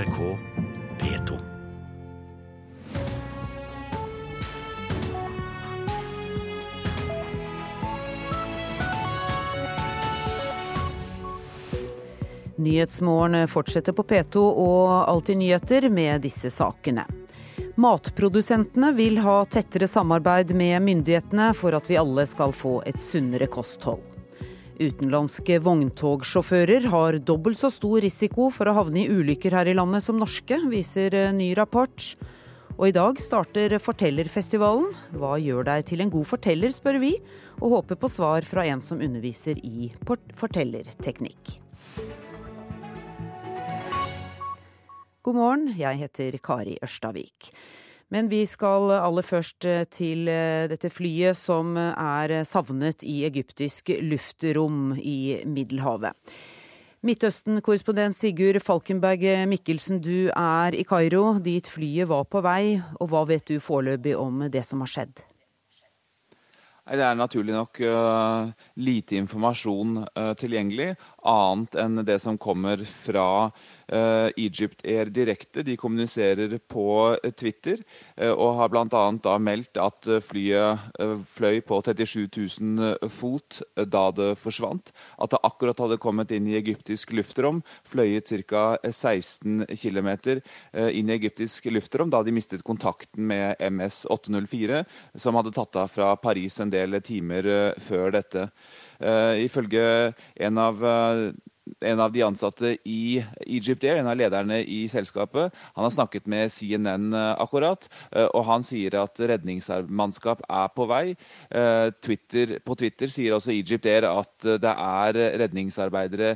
NRK P2. Nyhetsmorgen fortsetter på P2 og Alltid nyheter med disse sakene. Matprodusentene vil ha tettere samarbeid med myndighetene for at vi alle skal få et sunnere kosthold. Utenlandske vogntogsjåfører har dobbelt så stor risiko for å havne i ulykker her i landet som norske, viser ny rapport. Og i dag starter Fortellerfestivalen. Hva gjør deg til en god forteller, spør vi, og håper på svar fra en som underviser i fortellerteknikk. God morgen, jeg heter Kari Ørstavik. Men vi skal aller først til dette flyet som er savnet i egyptisk luftrom i Middelhavet. Midtøsten-korrespondent Sigurd Falkenberg Mikkelsen, du er i Kairo, dit flyet var på vei. Og hva vet du foreløpig om det som har skjedd? Det er naturlig nok lite informasjon tilgjengelig, annet enn det som kommer fra uh, Egypt Air direkte. De kommuniserer på Twitter og har bl.a. meldt at flyet fløy på 37 000 fot da det forsvant. At det akkurat hadde kommet inn i egyptisk luftrom, fløyet ca. 16 km inn i egyptisk luftrom da de mistet kontakten med MS 804, som hadde tatt av fra Paris en del timer eh, før dette. Uh, ifølge en av, uh, en av, de ansatte i Egypt Air, en av lederne i selskapet, han har snakket med CNN uh, akkurat, og han sier at redningsmannskap er på vei. Twitter, på Twitter sier også Egypt Air at det er redningsarbeidere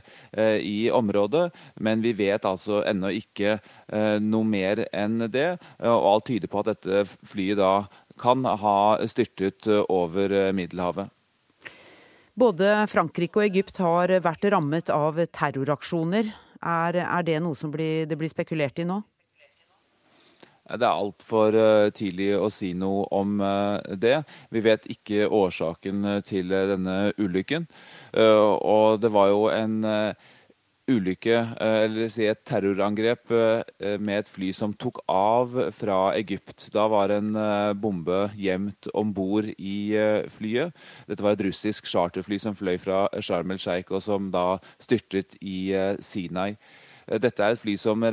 i området, men vi vet altså ennå ikke noe mer enn det. og Alt tyder på at dette flyet da kan ha styrtet eh, over eh, Middelhavet. Både Frankrike og Egypt har vært rammet av terroraksjoner. Er, er det noe som blir, det blir spekulert i nå? Det er altfor uh, tidlig å si noe om uh, det. Vi vet ikke årsaken til denne ulykken. Og det var jo en ulykke, eh, eller si et terrorangrep eh, med et fly som tok av fra Egypt. Da var en eh, bombe gjemt om bord i flyet. Dette var et russisk charterfly som fløy fra Sharm el-Sheikh, og som da styrtet i Sinai. Eh, dette er et fly som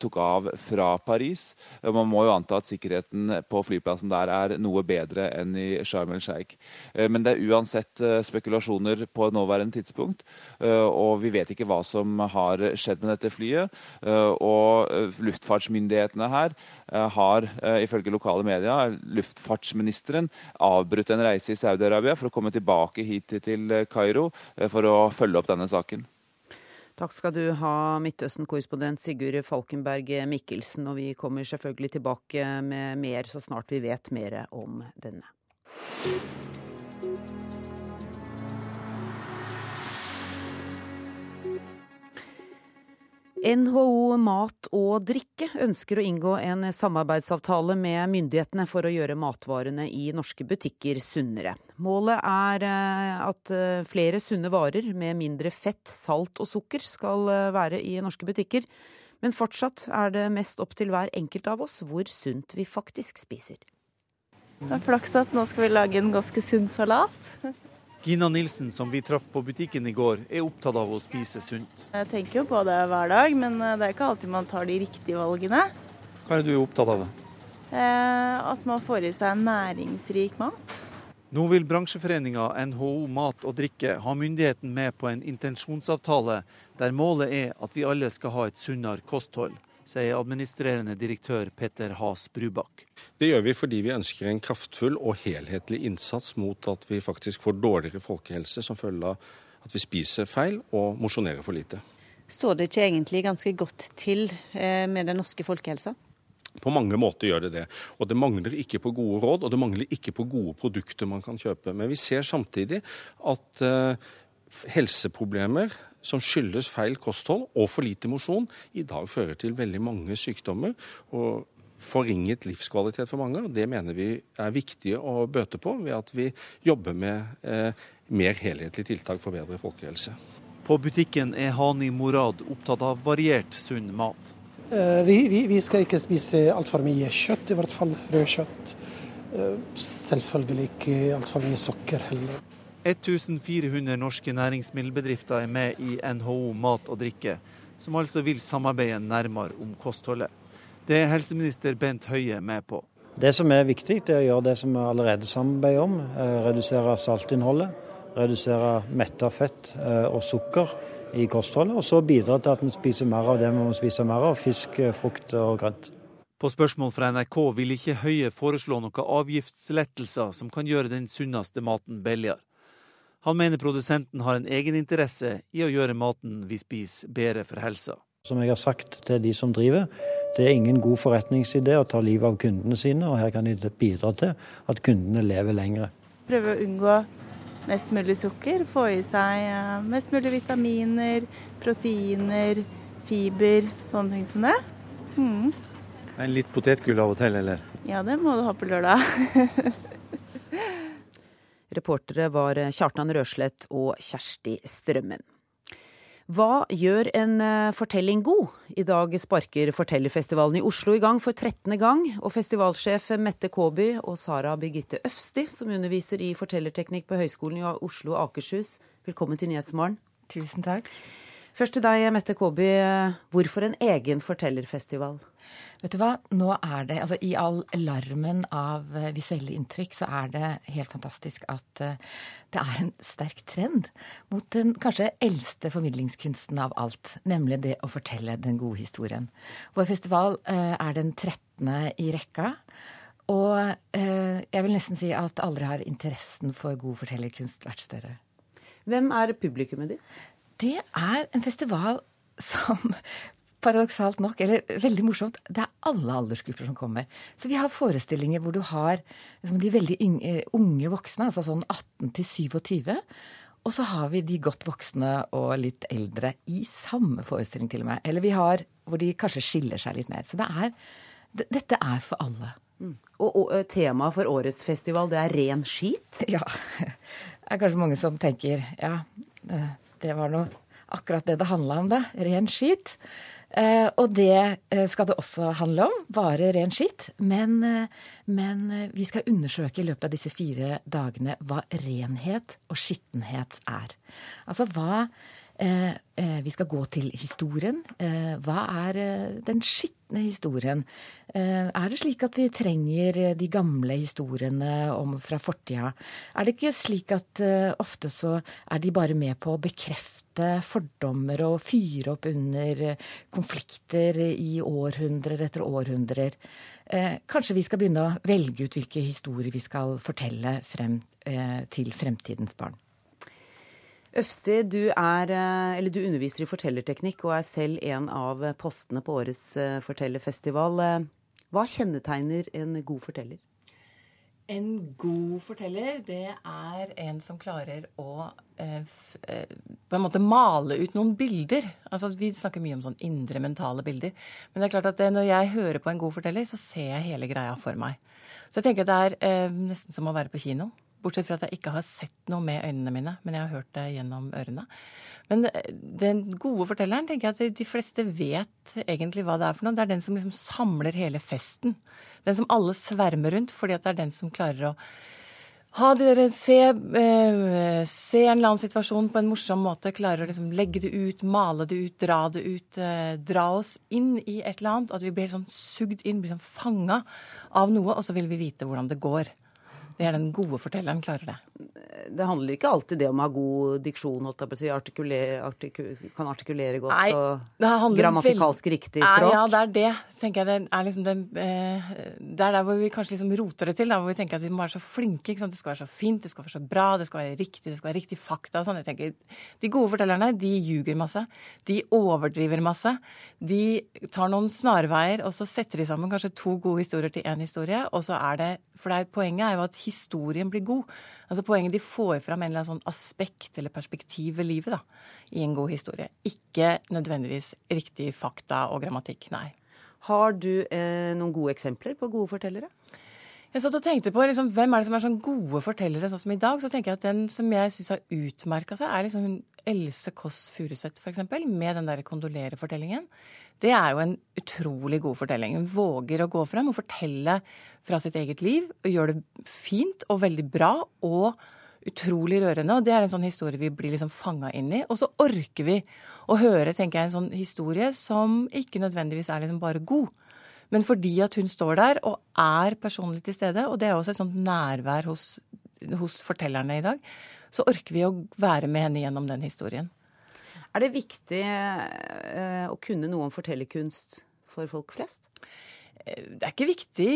tok av fra Paris. Eh, man må jo anta at sikkerheten på flyplassen der er noe bedre enn i Sharm el-Sheikh. Eh, men det er uansett spekulasjoner på nåværende tidspunkt. Og vi vet ikke hva som har skjedd med dette flyet. Og luftfartsmyndighetene her har ifølge lokale medier, luftfartsministeren, avbrutt en reise i Saudi-Arabia for å komme tilbake hit til Kairo for å følge opp denne saken. Takk skal du ha, Midtøsten-korrespondent Sigurd Falkenberg Mikkelsen. Og vi kommer selvfølgelig tilbake med mer så snart vi vet mer om denne. NHO Mat og Drikke ønsker å inngå en samarbeidsavtale med myndighetene for å gjøre matvarene i norske butikker sunnere. Målet er eh, at eh, flere sunne varer med mindre fett, salt og sukker skal eh, være i norske butikker. Men fortsatt er det mest opp til hver enkelt av oss hvor sunt vi faktisk spiser. Det er flaks at nå skal vi lage en ganske sunn salat. Gina Nilsen, som vi traff på butikken i går, er opptatt av å spise sunt. Jeg tenker jo på det hver dag, men eh, det er ikke alltid man tar de riktige valgene. Hva er du opptatt av? Eh, at man får i seg næringsrik mat. Nå vil bransjeforeninga NHO Mat og Drikke ha myndigheten med på en intensjonsavtale der målet er at vi alle skal ha et sunnere kosthold sier administrerende direktør Petter Has Brubakk. Det gjør vi fordi vi ønsker en kraftfull og helhetlig innsats mot at vi faktisk får dårligere folkehelse som følge av at vi spiser feil og mosjonerer for lite. Står det ikke egentlig ganske godt til eh, med den norske folkehelsa? På mange måter gjør det det. Og det mangler ikke på gode råd, og det mangler ikke på gode produkter man kan kjøpe. Men vi ser samtidig at uh, helseproblemer som skyldes feil kosthold og for lite mosjon, i dag fører til veldig mange sykdommer. og forringet livskvalitet for mange. og Det mener vi er viktig å bøte på ved at vi jobber med eh, mer helhetlige tiltak for bedre folkehelse. På butikken er Hani Morad opptatt av variert sunn mat. Eh, vi, vi, vi skal ikke spise altfor mye kjøtt, i hvert fall rødkjøtt. kjøtt. selvfølgelig ikke altfor mye sukker heller. 1400 norske næringsmiddelbedrifter er med i NHO mat og drikke, som altså vil samarbeide nærmere om kostholdet. Det er helseminister Bent Høie med på. Det som er viktig, det er å gjøre det som vi allerede samarbeider om. Eh, redusere saltinnholdet, redusere metta fett eh, og sukker i kostholdet. Og så bidra til at vi spiser mer av det vi må spise mer av, fisk, frukt og grønt. På spørsmål fra NRK vil ikke Høie foreslå noen avgiftslettelser som kan gjøre den sunneste maten billigere. Han mener produsenten har en egeninteresse i å gjøre maten vi spiser, bedre for helsa. Som jeg har sagt til de som driver, det er ingen god forretningsidé å ta livet av kundene sine, og her kan de bidra til at kundene lever lengre. Prøve å unngå mest mulig sukker, få i seg eh, mest mulig vitaminer, proteiner, fiber, sånne ting som det. Mm. En litt potetgull av og til, eller? Ja, det må du ha på lørdag. Reportere var Kjartan Røslett og Kjersti Strømmen. Hva gjør en eh, fortelling god? I dag sparker Fortellerfestivalen i Oslo i gang for 13. gang. Og festivalsjef Mette Kaaby og Sara Birgitte Øfsti, som underviser i fortellerteknikk på Høgskolen i Oslo og Akershus, velkommen til Nyhetsmorgen. Tusen takk. Først til deg, Mette Kåby. Hvorfor en egen fortellerfestival? Vet du hva, nå er det altså I all larmen av eh, visuelle inntrykk så er det helt fantastisk at uh, det er en sterk trend mot den kanskje eldste formidlingskunsten av alt, nemlig det å fortelle den gode historien. Vår festival uh, er den 13. i rekka. Og jeg vil nesten si at aldri har interessen for god fortellerkunst vært større. Hvem er publikummet ditt? Det er en festival som paradoksalt nok, eller veldig morsomt, det er alle aldersgrupper som kommer. Så vi har forestillinger hvor du har liksom, de veldig eh, unge voksne, altså sånn 18 til 27. Og så har vi de godt voksne og litt eldre i samme forestilling, til og med. Eller vi har hvor de kanskje skiller seg litt mer. Så det er, dette er for alle. Mm. Og, og eh, temaet for årets festival, det er ren skit? Ja. Det er kanskje mange som tenker ja, eh, det var noe, akkurat det det handla om, da. Ren skit. Eh, og det eh, skal det også handle om. Bare ren skitt. Men, eh, men, vi skal undersøke i løpet av disse fire dagene hva renhet og skittenhet er. Altså hva Vi skal gå til historien. Hva er den skitne historien? Er det slik at vi trenger de gamle historiene om fra fortida? Er det ikke slik at ofte så er de bare med på å bekrefte fordommer og fyre opp under konflikter i århundrer etter århundrer. Eh, kanskje vi skal begynne å velge ut hvilke historier vi skal fortelle frem eh, til fremtidens barn. Øfsti, du, er, eh, du, underviser i fortellerteknikk og er selv en av postene på årets fortellerfestival. Hva kjennetegner en god forteller? En god forteller, det er en som klarer å eh, eh, på en måte male ut noen bilder. Altså, vi snakker mye om sånn indre mentale bilder. Men det er klart at det, når jeg hører på en god forteller, så ser jeg hele greia for meg. Så jeg tenker at det er eh, nesten som å være på kino. Bortsett fra at jeg ikke har sett noe med øynene mine, men jeg har hørt det gjennom ørene. Men eh, den gode fortelleren tenker jeg at de fleste vet egentlig hva det er for noe. Det er den som liksom samler hele festen. Den som alle svermer rundt, fordi at det er den som klarer å ha dere, se, eh, se en eller annen situasjon på en morsom måte, klarer å liksom legge det ut, male det ut, dra det ut. Eh, dra oss inn i et eller annet. At vi blir sånn sugd inn, blir sånn fanga av noe, og så vil vi vite hvordan det går. Det er den gode fortelleren klarer det. Det handler ikke alltid det om å ha god diksjon, holdt jeg på å si. Artikulere, artikul, kan artikulere godt Nei, og grammatikalsk riktig språk. Ja, det er det. tenker jeg. Det er liksom det, eh, det er der hvor vi kanskje liksom roter det til. Der hvor vi tenker at vi må være så flinke. Det skal være så fint, det skal være så bra, det skal være riktig, det skal være riktig fakta og sånn. Jeg tenker, De gode fortellerne, de ljuger masse. De overdriver masse. De tar noen snarveier, og så setter de sammen kanskje to gode historier til én historie, og så er det For det er, poenget er jo at historien blir god. Altså Poenget de får fram en eller annen sånn aspekt eller perspektiv ved livet da, i en god historie. Ikke nødvendigvis riktig fakta og grammatikk, nei. Har du eh, noen gode eksempler på gode fortellere? Jeg satt og tenkte på liksom, Hvem er det som er sånn gode fortellere, sånn som i dag? Så tenker jeg at den som jeg syns har utmerka seg, er liksom hun Else Kåss Furuseth f.eks., med den der kondolerer-fortellingen, det er jo en utrolig god fortelling. Hun våger å gå frem og fortelle fra sitt eget liv. og Gjør det fint og veldig bra og utrolig rørende. og Det er en sånn historie vi blir liksom fanga inn i. Og så orker vi å høre tenker jeg, en sånn historie som ikke nødvendigvis er liksom bare god. Men fordi at hun står der og er personlig til stede, og det er også et sånt nærvær hos, hos fortellerne i dag, så orker vi å være med henne gjennom den historien. Er det viktig eh, å kunne noe om fortellerkunst for folk flest? Det er ikke viktig,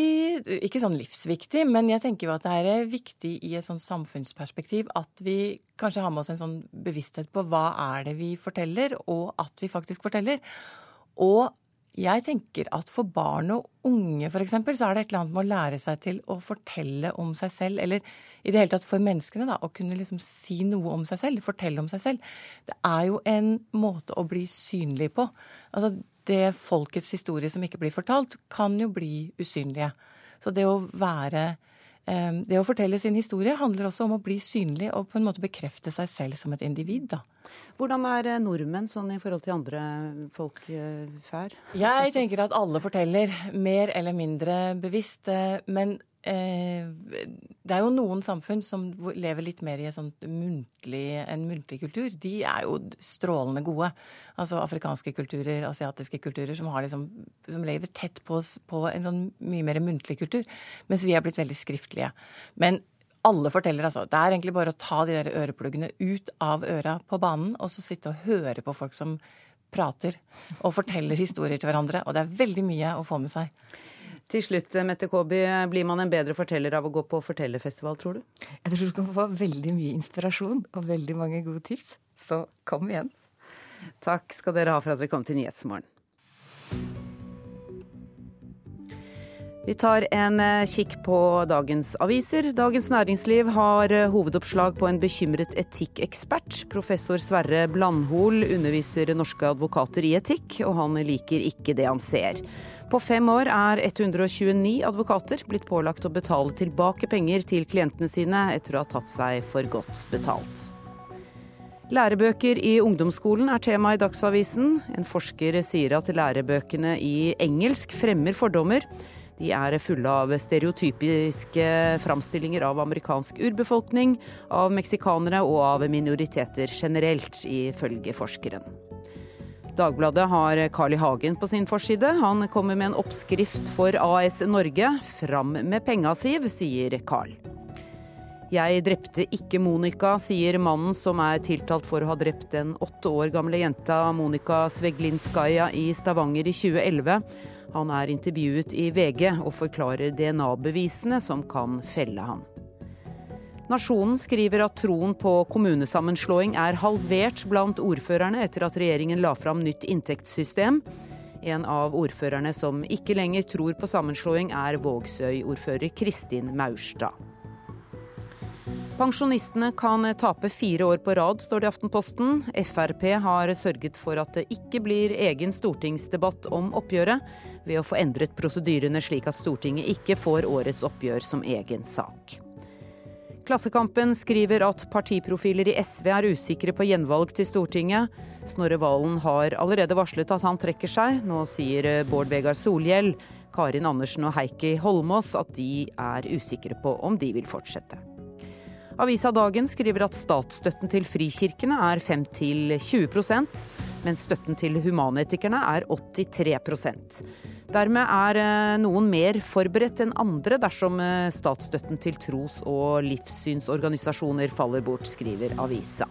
ikke sånn livsviktig, men jeg tenker jo at det er viktig i et sånn samfunnsperspektiv at vi kanskje har med oss en sånn bevissthet på hva er det vi forteller, og at vi faktisk forteller. Og jeg tenker at for barn og unge f.eks. så er det et eller annet med å lære seg til å fortelle om seg selv, eller i det hele tatt for menneskene, da, å kunne liksom si noe om seg selv, fortelle om seg selv. Det er jo en måte å bli synlig på. Altså det folkets historie som ikke blir fortalt, kan jo bli usynlige. Så det å være Det å fortelle sin historie handler også om å bli synlig og på en måte bekrefte seg selv som et individ, da. Hvordan er eh, nordmenn sånn i forhold til andre folk eh, fær? Jeg tenker at alle forteller, mer eller mindre bevisst. Eh, men det er jo noen samfunn som lever litt mer i en, muntlig, en muntlig kultur. De er jo strålende gode. Altså afrikanske kulturer, asiatiske kulturer, som, liksom, som lever tett på, på en sånn mye mer muntlig kultur. Mens vi er blitt veldig skriftlige. Men alle forteller, altså. Det er egentlig bare å ta de der ørepluggene ut av øra på banen, og så sitte og høre på folk som prater og forteller historier til hverandre. Og det er veldig mye å få med seg. Til slutt, Mette Kåby, blir man en bedre forteller av å gå på fortellerfestival, tror du? Jeg tror du kan få veldig mye inspirasjon og veldig mange gode tips. Så kom igjen. Takk skal dere ha for at dere kom til Nyhetsmorgen. Vi tar en eh, kikk på dagens aviser. Dagens Næringsliv har eh, hovedoppslag på en bekymret etikkekspert. Professor Sverre Blandhol underviser norske advokater i etikk, og han liker ikke det han ser. På fem år er 129 advokater blitt pålagt å betale tilbake penger til klientene sine etter å ha tatt seg for godt betalt. Lærebøker i ungdomsskolen er tema i Dagsavisen. En forsker sier at lærebøkene i engelsk fremmer fordommer. De er fulle av stereotypiske framstillinger av amerikansk urbefolkning, av meksikanere og av minoriteter generelt, ifølge forskeren. Dagbladet har Carl I. Hagen på sin forside. Han kommer med en oppskrift for AS Norge. Fram med penga, Siv, sier Carl. Jeg drepte ikke Monica, sier mannen som er tiltalt for å ha drept den åtte år gamle jenta Monica Sveglinskaja i Stavanger i 2011. Han er intervjuet i VG og forklarer DNA-bevisene som kan felle han. Nasjonen skriver at troen på kommunesammenslåing er halvert blant ordførerne etter at regjeringen la fram nytt inntektssystem. En av ordførerne som ikke lenger tror på sammenslåing, er Vågsøy-ordfører Kristin Maurstad. Pensjonistene kan tape fire år på rad, står det i Aftenposten. Frp har sørget for at det ikke blir egen stortingsdebatt om oppgjøret, ved å få endret prosedyrene slik at Stortinget ikke får årets oppgjør som egen sak. Klassekampen skriver at partiprofiler i SV er usikre på gjenvalg til Stortinget. Snorre Valen har allerede varslet at han trekker seg. Nå sier Bård Vegar Solhjell, Karin Andersen og Heikki Holmås at de er usikre på om de vil fortsette. Avisa Dagen skriver at statsstøtten til frikirkene er 5-20% mens støtten til humanetikerne er 83 Dermed er eh, noen mer forberedt enn andre dersom eh, statsstøtten til tros- og livssynsorganisasjoner faller bort, skriver avisa.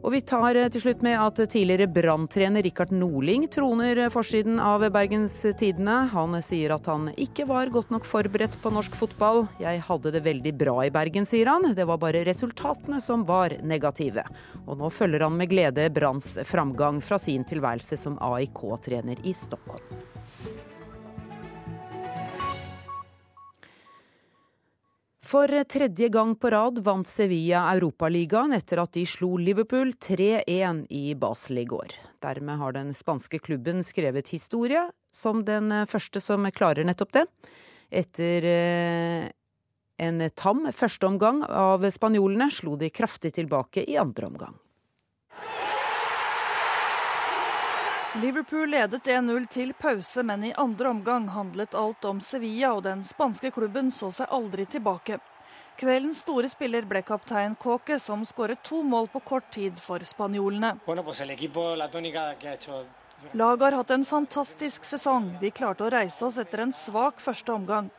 Og vi tar eh, til slutt med at tidligere branntrener Rikard Norling troner forsiden av Bergens Tidende. Han sier at han ikke var godt nok forberedt på norsk fotball. Jeg hadde det veldig bra i Bergen, sier han. Det var bare resultatene som var negative. Og nå følger han med glede Branns framgang fra sin tilværelse som AIK-trener i Stockholm. For tredje gang på rad vant Sevilla Europaligaen etter at de slo Liverpool 3-1 i Basel i går. Dermed har den spanske klubben skrevet historie, som den første som klarer nettopp det. Etter, eh, En tam førsteomgang av spanjolene slo de kraftig tilbake i andre omgang. Liverpool ledet 1-0 til pause, men i andre omgang handlet alt om Sevilla, og den spanske klubben så seg aldri tilbake. Kveldens store spiller ble kaptein Kåke, som skåret to mål på kort tid for spanjolene. Laget har hatt en fantastisk sesong. Vi klarte å reise oss etter en svak første omgang.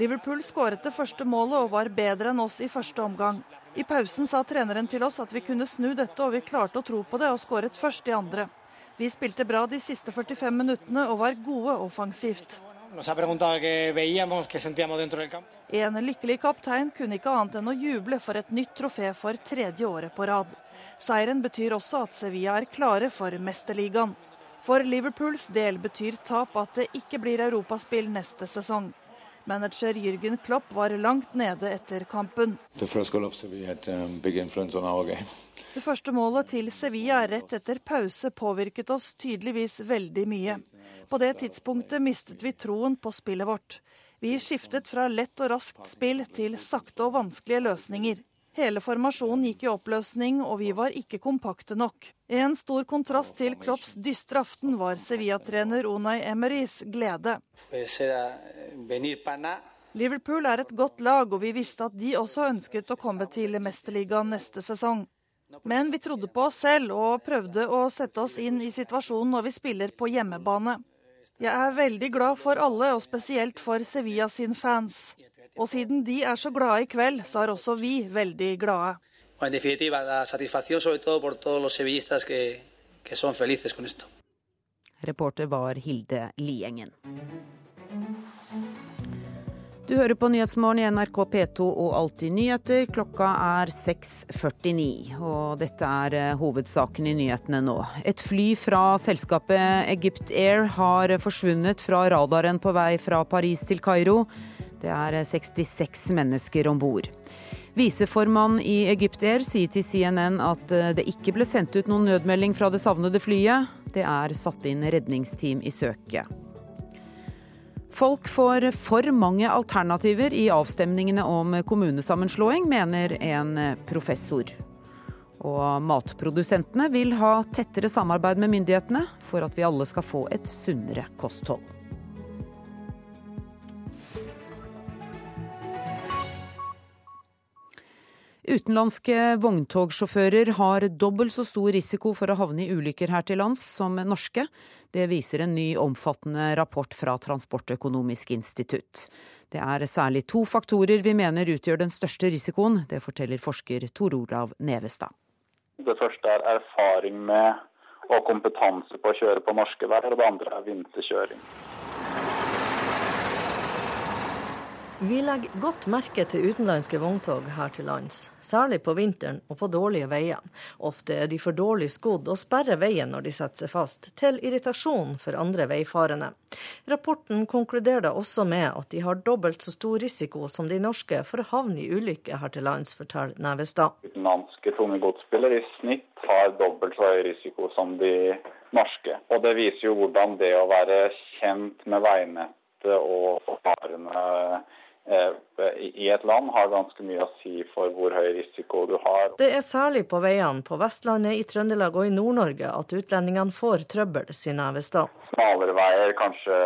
Liverpool skåret det første målet og var bedre enn oss i første omgang. I pausen sa treneren til oss at vi kunne snu dette, og vi klarte å tro på det og skåret først i andre. Vi spilte bra de siste 45 minuttene og var gode offensivt. En lykkelig kaptein kunne ikke annet enn å juble for et nytt trofé for tredje året på rad. Seieren betyr også at Sevilla er klare for mesterligaen. For Liverpools del betyr tap at det ikke blir europaspill neste sesong. Manager Jürgen Klopp var langt nede etter kampen. Det første målet til Sevilla rett etter pause påvirket oss tydeligvis veldig mye. På det tidspunktet mistet vi troen på spillet vårt. Vi skiftet fra lett og raskt spill til sakte og vanskelige løsninger. Hele formasjonen gikk i oppløsning, og vi var ikke kompakte nok. En stor kontrast til Klopps dystre aften var Sevilla-trener Unai Emerys glede. Liverpool er et godt lag, og vi visste at de også ønsket å komme til Mesterligaen neste sesong. Men vi trodde på oss selv og prøvde å sette oss inn i situasjonen når vi spiller på hjemmebane. Jeg er veldig glad for alle, og spesielt for Sevilla sin fans. Og siden de er så glade i kveld, så er også vi veldig glade. Reporter var Hilde Liengen. Du hører på Nyhetsmorgen i NRK P2 og Alltid nyheter. Klokka er 6.49, og dette er eh, hovedsaken i nyhetene nå. Et fly fra selskapet Egypt Air har forsvunnet fra radaren på vei fra Paris til Kairo. Det er 66 eh, mennesker om bord. Viseformann i Egypt Air sier til CNN at eh, det ikke ble sendt ut noen nødmelding fra det savnede flyet. Det er satt inn redningsteam i søket. Folk får for mange alternativer i avstemningene om kommunesammenslåing, mener en professor. Og matprodusentene vil ha tettere samarbeid med myndighetene for at vi alle skal få et sunnere kosthold. Utenlandske vogntogsjåfører har dobbelt så stor risiko for å havne i ulykker her til lands som norske. Det viser en ny omfattende rapport fra Transportøkonomisk institutt. Det er særlig to faktorer vi mener utgjør den største risikoen. Det forteller forsker Tor Olav Nevestad. Det første er erfaring med og kompetanse på å kjøre på norske veier, og det andre er vinterkjøring. Vi legger godt merke til utenlandske vogntog her til lands, særlig på vinteren og på dårlige veier. Ofte er de for dårlig skodd og sperrer veien når de setter seg fast, til irritasjon for andre veifarende. Rapporten konkluderer da også med at de har dobbelt så stor risiko som de norske for å havne i ulykke her til lands, forteller Nevestad. Utenlandske tunge godsbiler i snitt har dobbelt så høy risiko som de norske. Og Det viser jo hvordan det å være kjent med veinettet og farene i et land har ganske mye å si for hvor høy risiko du har. Det er særlig på veiene på Vestlandet, i Trøndelag og i Nord-Norge at utlendingene får trøbbel, sier Nevestad. Smalere veier, kanskje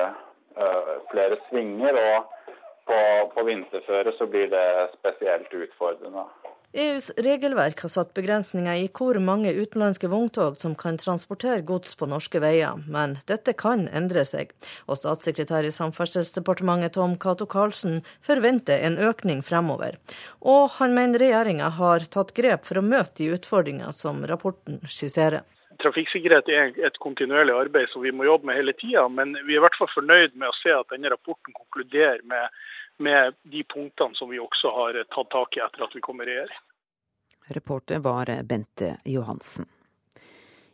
uh, flere svinger, og på, på vinterføre så blir det spesielt utfordrende. EUs regelverk har satt begrensninger i hvor mange utenlandske vogntog som kan transportere gods på norske veier, men dette kan endre seg. Og statssekretær i Samferdselsdepartementet Tom Cato Karlsen forventer en økning fremover. Og han mener regjeringa har tatt grep for å møte de utfordringer som rapporten skisserer. Trafikksikkerhet er et kontinuerlig arbeid som vi må jobbe med hele tida, men vi er i hvert fall fornøyd med å se at denne rapporten konkluderer med med de punktene som vi også har tatt tak i etter at vi kom i regjering. Reporter var Bente Johansen.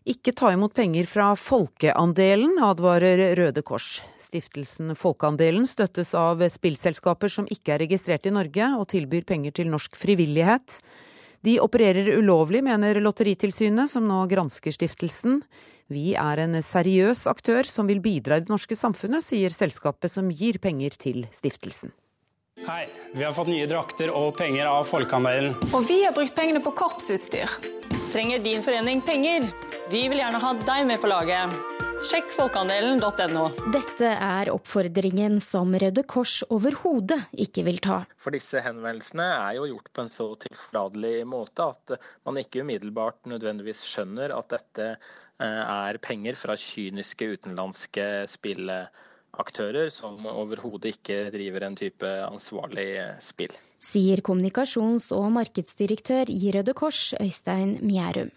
Ikke ta imot penger fra Folkeandelen, advarer Røde Kors. Stiftelsen Folkeandelen støttes av spillselskaper som ikke er registrert i Norge, og tilbyr penger til norsk frivillighet. De opererer ulovlig, mener Lotteritilsynet, som nå gransker stiftelsen. Vi er en seriøs aktør som vil bidra i det norske samfunnet, sier selskapet som gir penger til stiftelsen. Hei, vi har fått nye drakter og penger av Folkeandelen. Og vi har brukt pengene på korpsutstyr. Trenger din forening penger? Vi vil gjerne ha deg med på laget. Sjekk folkeandelen.no. Dette er oppfordringen som Røde Kors overhodet ikke vil ta. For disse henvendelsene er jo gjort på en så tilfladelig måte at man ikke umiddelbart nødvendigvis skjønner at dette eh, er penger fra kyniske utenlandske spillaktører som overhodet ikke driver en type ansvarlig spill. Sier kommunikasjons- og markedsdirektør i Røde Kors, Øystein Mjærum.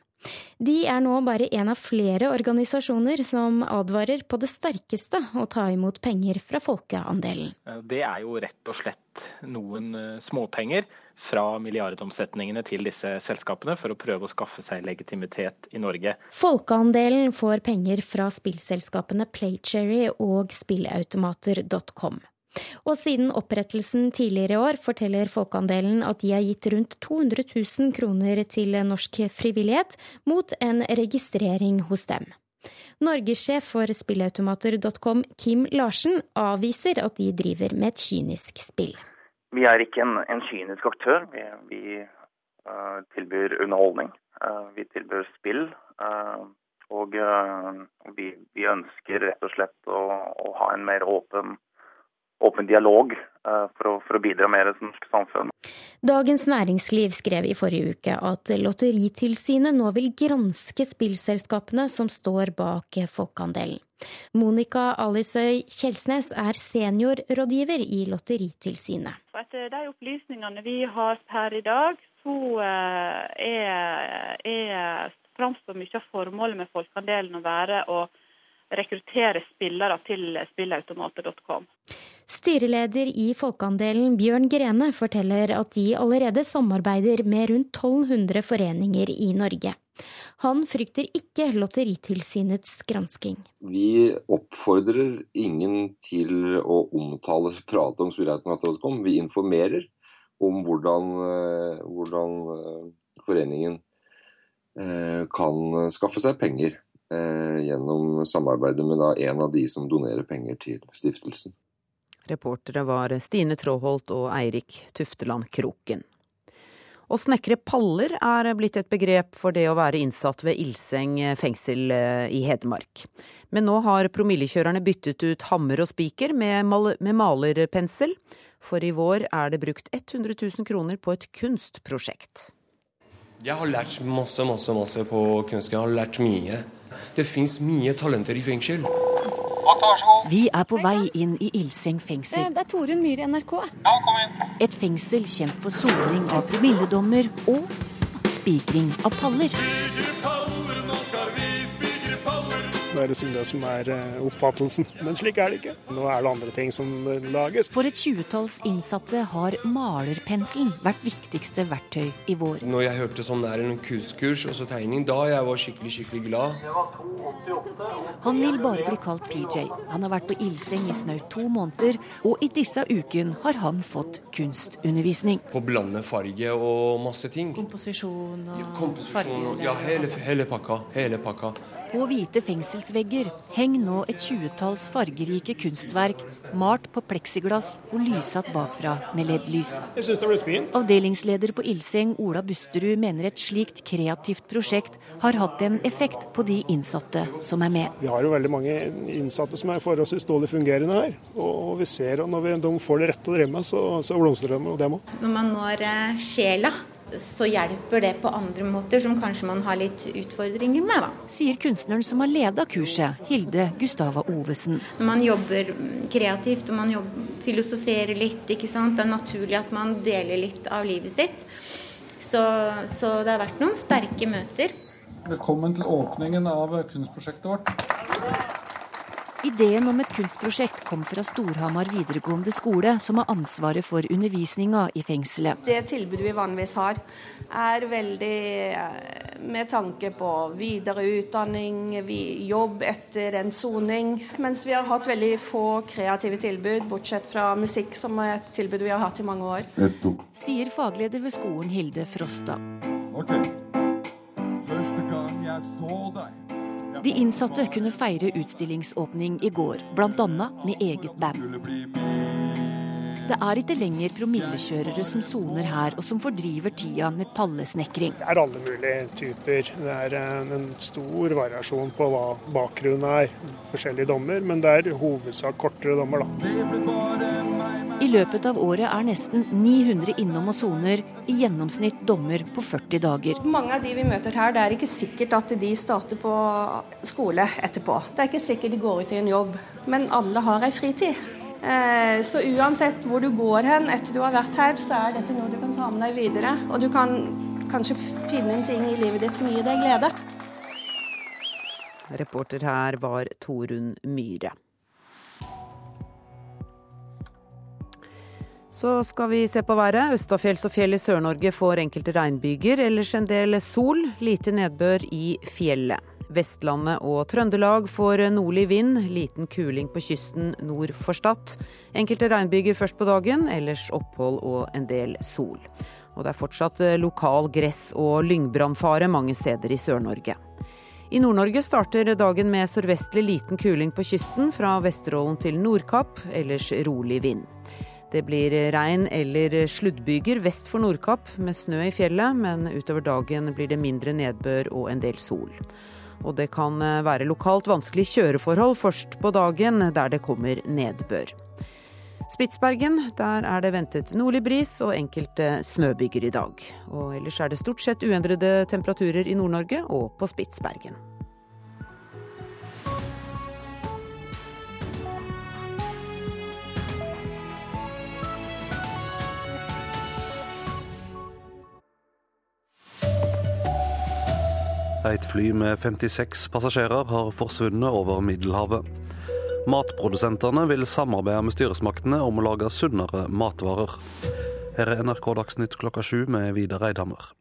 De er nå bare en av flere organisasjoner som advarer på det sterkeste å ta imot penger fra folkeandelen. Det er jo rett og slett noen eh, småpenger fra milliardomsetningene til disse selskapene for å prøve å skaffe seg legitimitet i Norge. Folkeandelen får penger fra spillselskapene Playcherry og spillautomater.com. Og siden opprettelsen tidligere i år forteller Folkeandelen at de har gitt rundt 200 000 kroner til norsk frivillighet mot en registrering hos dem. Norgessjef for spillautomater.com, Kim Larsen, avviser at de driver med et kynisk spill. Vi er ikke en, en kynisk aktør. Vi, vi uh, tilbyr underholdning. Uh, vi tilbyr spill. Uh, og vi, vi, ønsker rett og slett å, å ha en mer åpen åpen dialog for å, for å bidra mer til det norske samfunnet. Dagens Næringsliv skrev i forrige uke at Lotteritilsynet nå vil granske spillselskapene som står bak folkeandelen. Monica Alisøy Kjelsnes er seniorrådgiver i Lotteritilsynet. Etter de opplysningene vi har per i dag, så eh, er, er framstår mye av formålet med folkeandelen å være å rekruttere spillere til spillautomater.com. Styreleder i Folkeandelen Bjørn Grene forteller at de allerede samarbeider med rundt 1200 foreninger i Norge. Han frykter ikke Lotteritilsynets gransking. Vi oppfordrer ingen til å omtale prate om spilleautomater.com. Vi informerer om hvordan, eh, hvordan eh, foreningen eh, kan skaffe seg penger gjennom samarbeidet med en av de som donerer penger til stiftelsen. Reportere var Stine Tråholt og Eirik Tufteland Kroken. Å snekre paller er blitt et begrep for det å være innsatt ved Ilseng fengsel eh, i Hedmark. Men nå har promillekjørerne byttet ut hammer og spiker med, mal med malerpensel. For i vår er det brukt 100 000 kroner på et kunstprosjekt. Jeg har lært masse, masse, masse på kunst. Jeg har lært mye. Det fins mye talenter i fengsel. Vi er på vei inn i Ilseng fengsel. Det er Torunn Myhre, NRK. Ja, kom inn. Et fengsel kjent for soning av promilledommer og spikring av paller. Det er liksom det som er eh, oppfattelsen. Men slik er det ikke. Nå er det andre ting som lages. For et tjuetalls innsatte har malerpenselen vært viktigste verktøy i vår. Når jeg hørte sånn der en kunstkurs og så tegning, da jeg var skikkelig, skikkelig glad. Han vil bare bli kalt PJ. Han har vært på Ilseng i snaut to måneder, og i disse ukene har han fått kunstundervisning. På blande farge og masse ting. Komposisjon og ja, komposisjon, Ja, hele, hele pakka. Hele pakka. På hvite fengselsvegger henger nå et tjuetalls fargerike kunstverk malt på pleksiglass og lysatt bakfra med LED-lys. Avdelingsleder på Ilseng, Ola Busterud, mener et slikt kreativt prosjekt har hatt en effekt på de innsatte som er med. Vi har jo veldig mange innsatte som er forholdsvis dårlig fungerende her. Og vi ser at når de får det rette å drive med, så, så blomstrer de, og dem òg. Når man når eh, sjela så hjelper det på andre måter som kanskje man har litt utfordringer med. da. Sier kunstneren som har leda kurset, Hilde Gustava Ovesen. Når man jobber kreativt og man jobber, filosoferer litt, ikke sant? det er naturlig at man deler litt av livet sitt. Så, så det har vært noen sterke møter. Velkommen til åpningen av kunstprosjektet vårt. Ideen om et kunstprosjekt kom fra Storhamar videregående skole, som har ansvaret for undervisninga i fengselet. Det tilbudet vi vanligvis har, er veldig eh, med tanke på videre utdanning, jobb etter en soning. Mens vi har hatt veldig få kreative tilbud, bortsett fra musikk, som er et tilbud vi har hatt i mange år. Sier fagleder ved skolen Hilde Frosta. Ok, første gang jeg så deg de innsatte kunne feire utstillingsåpning i går, bl.a. med eget band. Det er ikke lenger promillekjørere som soner her, og som fordriver tida med pallesnekring. Det er alle mulige typer. Det er en stor variasjon på hva bakgrunnen er. Forskjellige dommer, men det er hovedsak kortere dommer, da. I løpet av året er nesten 900 innom og soner, i gjennomsnitt dommer på 40 dager. Mange av de vi møter her, det er ikke sikkert at de starter på skole etterpå. Det er ikke sikkert de går ut i en jobb, men alle har ei fritid. Eh, så uansett hvor du går hen etter du har vært her, så er dette noe du kan ta med deg videre. Og du kan kanskje finne en ting i livet ditt som gir deg glede. Reporter her var Torunn Myhre. Så skal vi se på været. Østafjells og fjell i Sør-Norge får enkelte regnbyger, ellers en del sol. Lite nedbør i fjellet. Vestlandet og Trøndelag får nordlig vind, liten kuling på kysten nord for Stad. Enkelte regnbyger først på dagen, ellers opphold og en del sol. Og det er fortsatt eh, lokal gress- og lyngbrannfare mange steder i Sør-Norge. I Nord-Norge starter dagen med sørvestlig liten kuling på kysten, fra Vesterålen til Nordkapp, ellers rolig vind. Det blir regn eller sluddbyger vest for Nordkapp, med snø i fjellet, men utover dagen blir det mindre nedbør og en del sol. Og det kan eh, være lokalt vanskelig kjøreforhold først på dagen der det kommer nedbør. Spitsbergen, der er det ventet nordlig bris og enkelte snøbyger i dag. Og ellers er det stort sett uendrede temperaturer i Nord-Norge og på Spitsbergen. Et fly med 56 passasjerer har forsvunnet over Middelhavet. Matprodusentene vil samarbeide med styresmaktene om å lage sunnere matvarer. Her er NRK Dagsnytt klokka sju med Vidar Eidhammer.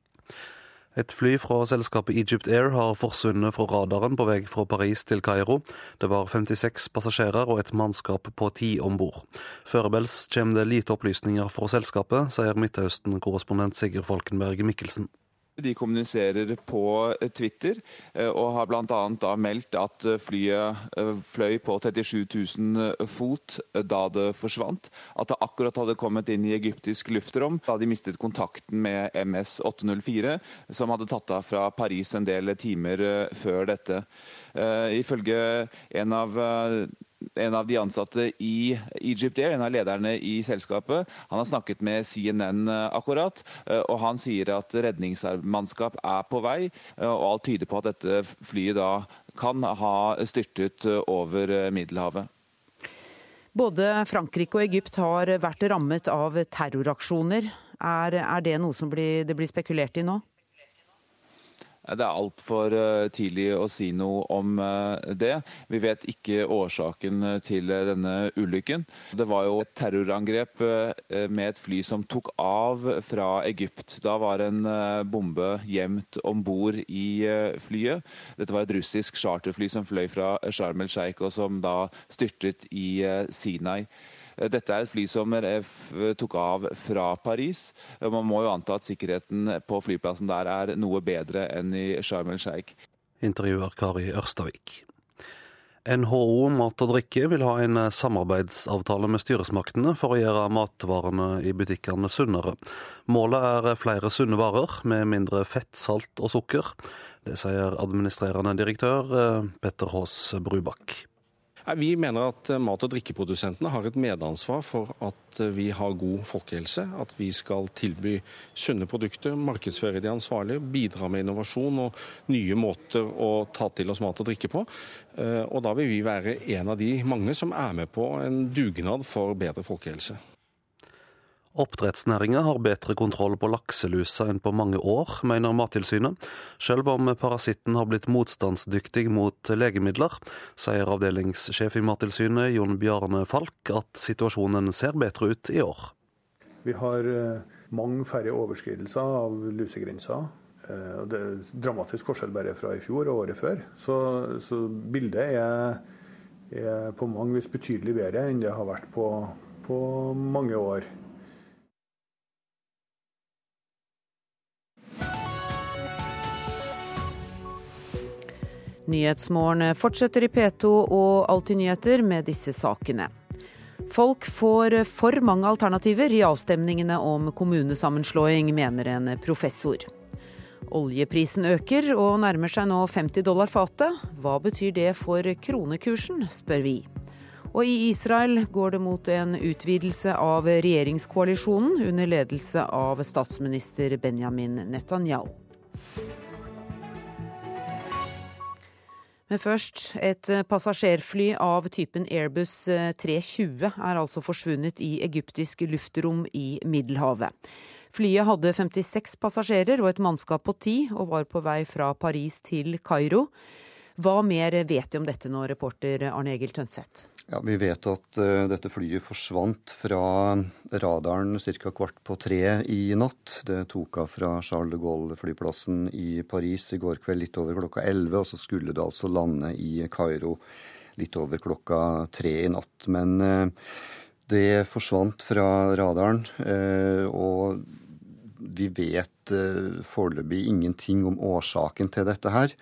Et fly fra selskapet Egypt Air har forsvunnet fra radaren på vei fra Paris til Kairo. Det var 56 passasjerer og et mannskap på ti om bord. Foreløpig kommer det lite opplysninger fra selskapet, sier Midtøsten-korrespondent Sigurd Falkenberg Mikkelsen. De kommuniserer på eh, Twitter eh, og har bl.a. meldt at eh, flyet fløy på 37 000 fot da det forsvant. At det akkurat hadde kommet inn i egyptisk luftrom da de mistet kontakten med MS 804, som hadde tatt av fra Paris en del timer før dette. Ifølge en av en av de ansatte i Egypt Air, en av lederne i selskapet, han har snakket med CNN eh, akkurat. Eh, og Han sier at redningsmannskap er på vei, eh, og alt tyder på at dette flyet da kan ha styrtet over Middelhavet. Både Frankrike og Egypt har vært rammet av terroraksjoner. Er, er det noe som blir, det blir spekulert i nå? Det er altfor eh, tidlig å si noe om eh, det. Vi vet ikke årsaken eh, til denne ulykken. Det var jo et terrorangrep med et fly som tok av fra Egypt. Da var en bombe gjemt om bord i flyet. Dette var et russisk charterfly som fløy fra Sharm el-Sheikh, og som da styrtet i Sinai. Dette er et fly som tok av fra Paris. Man må jo anta at sikkerheten på flyplassen der er noe bedre enn i Sharm el-Sheikh. Intervjuer Kari Ørstavik. NHO Mat og drikke vil ha en samarbeidsavtale med styresmaktene for å gjøre matvarene i butikkene sunnere. Målet er flere sunne varer med mindre fett, salt og sukker. Det sier administrerende direktør eh, Petter Haas Brubakk. Vi mener at eh, mat- og drikkeprodusentene har et medansvar for at eh, vi har god folkehelse. At vi skal tilby sunne produkter, markedsføre de ansvarlige, bidra med innovasjon og nye måter å ta til oss mat og drikke på. Eh, og da vil vi være en av de mange som er med på en dugnad for bedre folkehelse. Oppdrettsnæringa har bedre kontroll på lakselusa enn på mange år, mener Mattilsynet. Selv om parasitten har blitt motstandsdyktig mot legemidler, sier avdelingssjef i Mattilsynet Jon Bjarne Falk at situasjonen ser bedre ut i år. Vi har eh, mange færre overskridelser av lusegrensa. Eh, det er dramatisk forskjell bare fra i fjor og året før. Så, så bildet er, er, på mange vis betydelig bedre enn det har vært på, på mange år. Nyhetsmorgen fortsetter i P2 og Alltid nyheter med disse sakene. Folk får for mange alternativer i avstemningene om kommunesammenslåing, mener en professor. Oljeprisen øker og nærmer seg nå 50 dollar fatet. Hva betyr det for kronekursen, spør vi. Og i Israel går det mot en utvidelse av regjeringskoalisjonen under ledelse av statsminister Benjamin Netanyahu. Men først, et passasjerfly av typen Airbus 320 er altså forsvunnet i egyptisk luftrom i Middelhavet. Flyet hadde 56 passasjerer og et mannskap på ti, og var på vei fra Paris til Kairo. Hva mer vet de om dette nå, reporter Arne Egil Tønseth? Ja, Vi vet at uh, dette flyet forsvant fra radaren ca. kvart på tre i natt. Det tok av fra Charles de Gaulle-flyplassen i Paris i går kveld litt over klokka 11, og så skulle det altså lande i Kairo litt over klokka tre i natt. Men uh, det forsvant fra radaren, uh, og vi vet foreløpig ingenting om årsaken til dette her.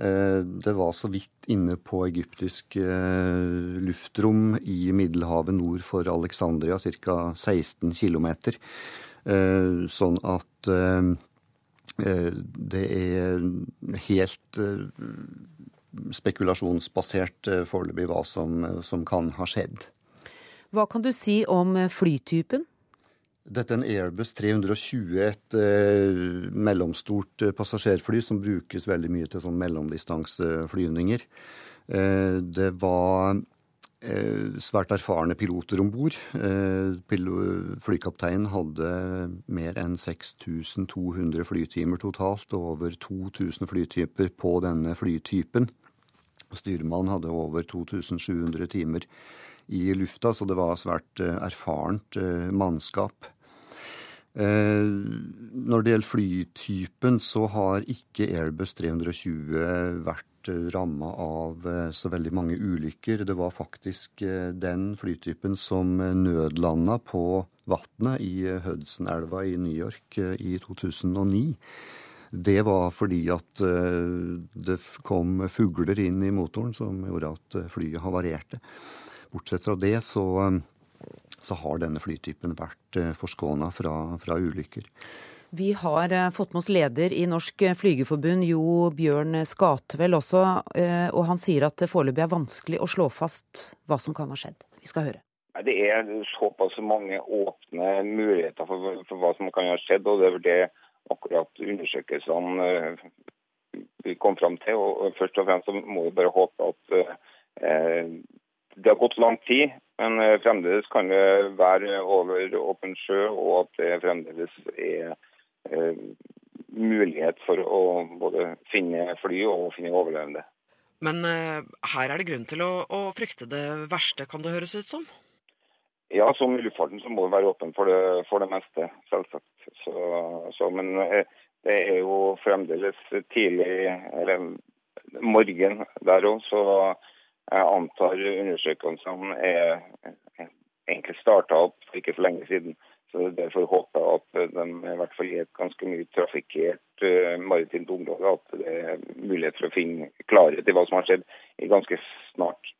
Uh, det var så vidt inne på egyptisk uh, luftrom i Middelhavet nord for Alexandria, ca. 16 km. Sånn at det er helt spekulasjonsbasert foreløpig hva som, som kan ha skjedd. Hva kan du si om flytypen? Dette er en Airbus 320, et eh, mellomstort eh, passasjerfly som brukes veldig mye til sånn mellomdistanseflyvninger. Eh, det var eh, svært erfarne piloter om bord. Eh, flykapteinen hadde mer enn 6200 flytimer totalt, og over 2000 flytyper på denne flytypen. Styrmannen hadde over 2700 timer i lufta, så det var svært eh, erfarent mannskap. Eh, når det gjelder flytypen, så har ikke Airbus 320 vært ramma av eh, så veldig mange ulykker. Det var faktisk eh, den flytypen som nødlanda på vannet i Hudson-elva i New York i 2009. Det var fordi at det kom fugler inn i motoren som gjorde at flyet havarerte. Bortsett fra det så så har denne flytypen vært eh, forskåna fra, fra ulykker. Vi har eh, fått med oss leder i Norsk Flygerforbund, Jo Bjørn Skatvel også, eh, og han sier at det foreløpig er vanskelig å slå fast hva som kan ha skjedd. Vi skal høre. Det er såpass mange åpne muligheter for, for hva som kan ha skjedd, og det er det akkurat undersøkelsene vi kom fram til. Og først og fremst så må vi bare håpe at eh, det har gått lang tid, men eh, fremdeles kan det være over åpen sjø, og at det fremdeles er eh, mulighet for å både finne fly og finne overlevende. Men eh, her er det grunn til å, å, frykte det verste, kan det høres ut som? Ja, som i luftfarten så må vi være åpen for det, for det meste, selvsagt. Så, så, men det er jo fremdeles tidlig, eller morgen der òg, så jeg antar undersøkelsene er egentlig starta opp for ikke så lenge siden. Så Derfor håper jeg at de i hvert fall i et ganske mye trafikkert uh, maritimt område at det er mulighet for å finne klarhet i hva som har skjedd ganske snart.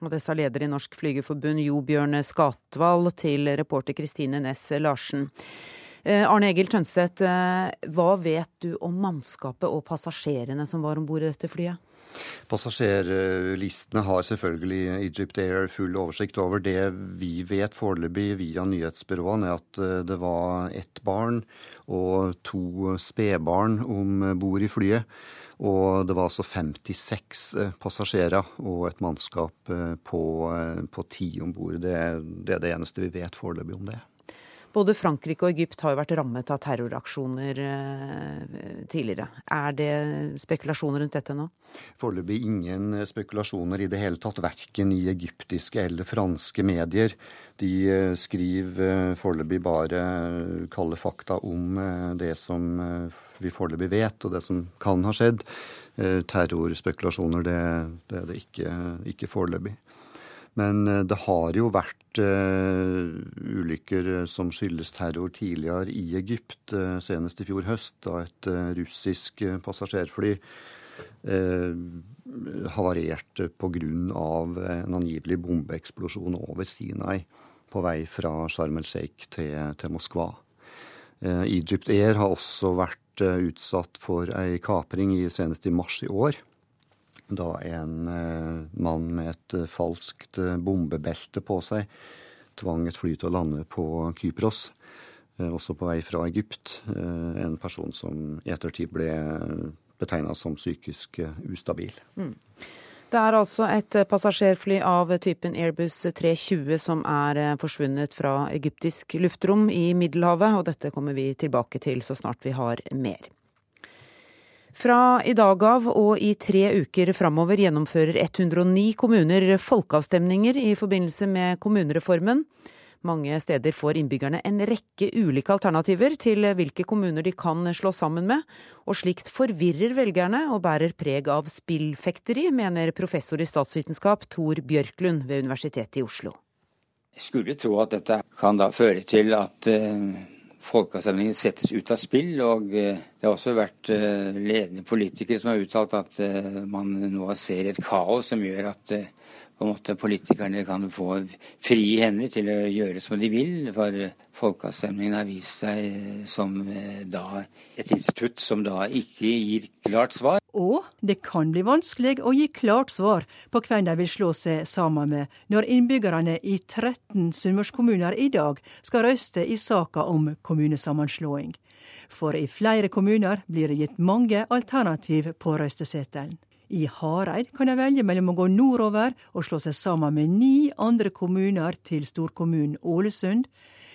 Og Det sa leder i Norsk Flygerforbund Jo Bjørn Skatval til reporter Kristine Næss Larsen. Eh, Arne Egil Tønseth, eh, hva vet du om mannskapet og passasjerene som var om bord i dette flyet? Passasjerlistene har selvfølgelig Egypt Air full oversikt over. Det vi vet foreløpig via nyhetsbyråene, er at eh, det var ett barn og to spedbarn om bord i flyet. Og det var altså 56 eh, passasjerer og et mannskap på ti om bord. Det, det, er det eneste vi vet foreløpig om det. Både Frankrike og Egypt har jo vært rammet av terroraksjoner eh, tidligere. Er det spekulasjoner rundt dette nå? Foreløpig ingen spekulasjoner i det hele tatt, verken i egyptiske eller franske medier. De eh, skriver eh, foreløpig bare kalde fakta om det som vi foreløpig vet, og det som kan ha skjedd. Terrorspekulasjoner, det, det er det ikke, ikke foreløpig. Men eh, det har jo vært uh, ulykker som skyldes terror tidligere i Egypt, uh, senest i fjor høst, da et uh, russisk passasjerfly havarerte pga. en angivelig bombeeksplosjon over Sinai på vei fra Sharm el Sheikh til, til Moskva. Egypt Air har også vært utsatt for ei kapring senest i mars i år. Da en mann med et falskt bombebelte på seg tvang et fly til å lande på Kypros. Eh, også på vei fra Egypt. Eh, en person som i ettertid ble betegna som psykisk eh, ustabil. Mm. Det er altså et passasjerfly av typen Airbus 320 som er forsvunnet fra egyptisk luftrom i Middelhavet, og dette kommer vi tilbake til så snart vi har mer. Fra i dag av og i tre uker framover gjennomfører 109 kommuner folkeavstemninger i forbindelse med kommunereformen. Mange steder får innbyggerne en rekke ulike alternativer til hvilke kommuner de kan slå sammen med, og slikt forvirrer velgerne og bærer preg av spillfekteri, mener professor i statsvitenskap Tor Bjørklund ved Universitetet i Oslo. Jeg skulle tro at dette kan da føre til at uh, folkeavstemningen settes ut av spill. Og uh, det har også vært uh, ledende politikere som har uttalt at man nå ser et kaos som gjør at måte politikerne kan få frie hender til å gjøre som de vil. For folkeavstemningen har vist seg som eh, da et institutt som da ikke gir klart svar. Og det kan bli vanskelig å gi klart svar på hvem de vil slå seg sammen med, når innbyggerne i 13 sunnmørskommuner i dag skal røste i saka om kommunesammenslåing. For i flere kommuner blir det gitt mange alternativ på røysteseddelen. I Hareid kan de velge mellom å gå nordover og slå seg sammen med ni andre kommuner til storkommunen Ålesund.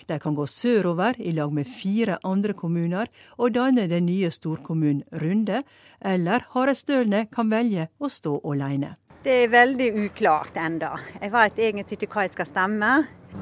De kan gå sørover i lag med fire andre kommuner og danne den nye storkommunen Runde, eller Harestølene kan velge å stå alene. Det er veldig uklart enda. Jeg vet egentlig ikke hva jeg skal stemme.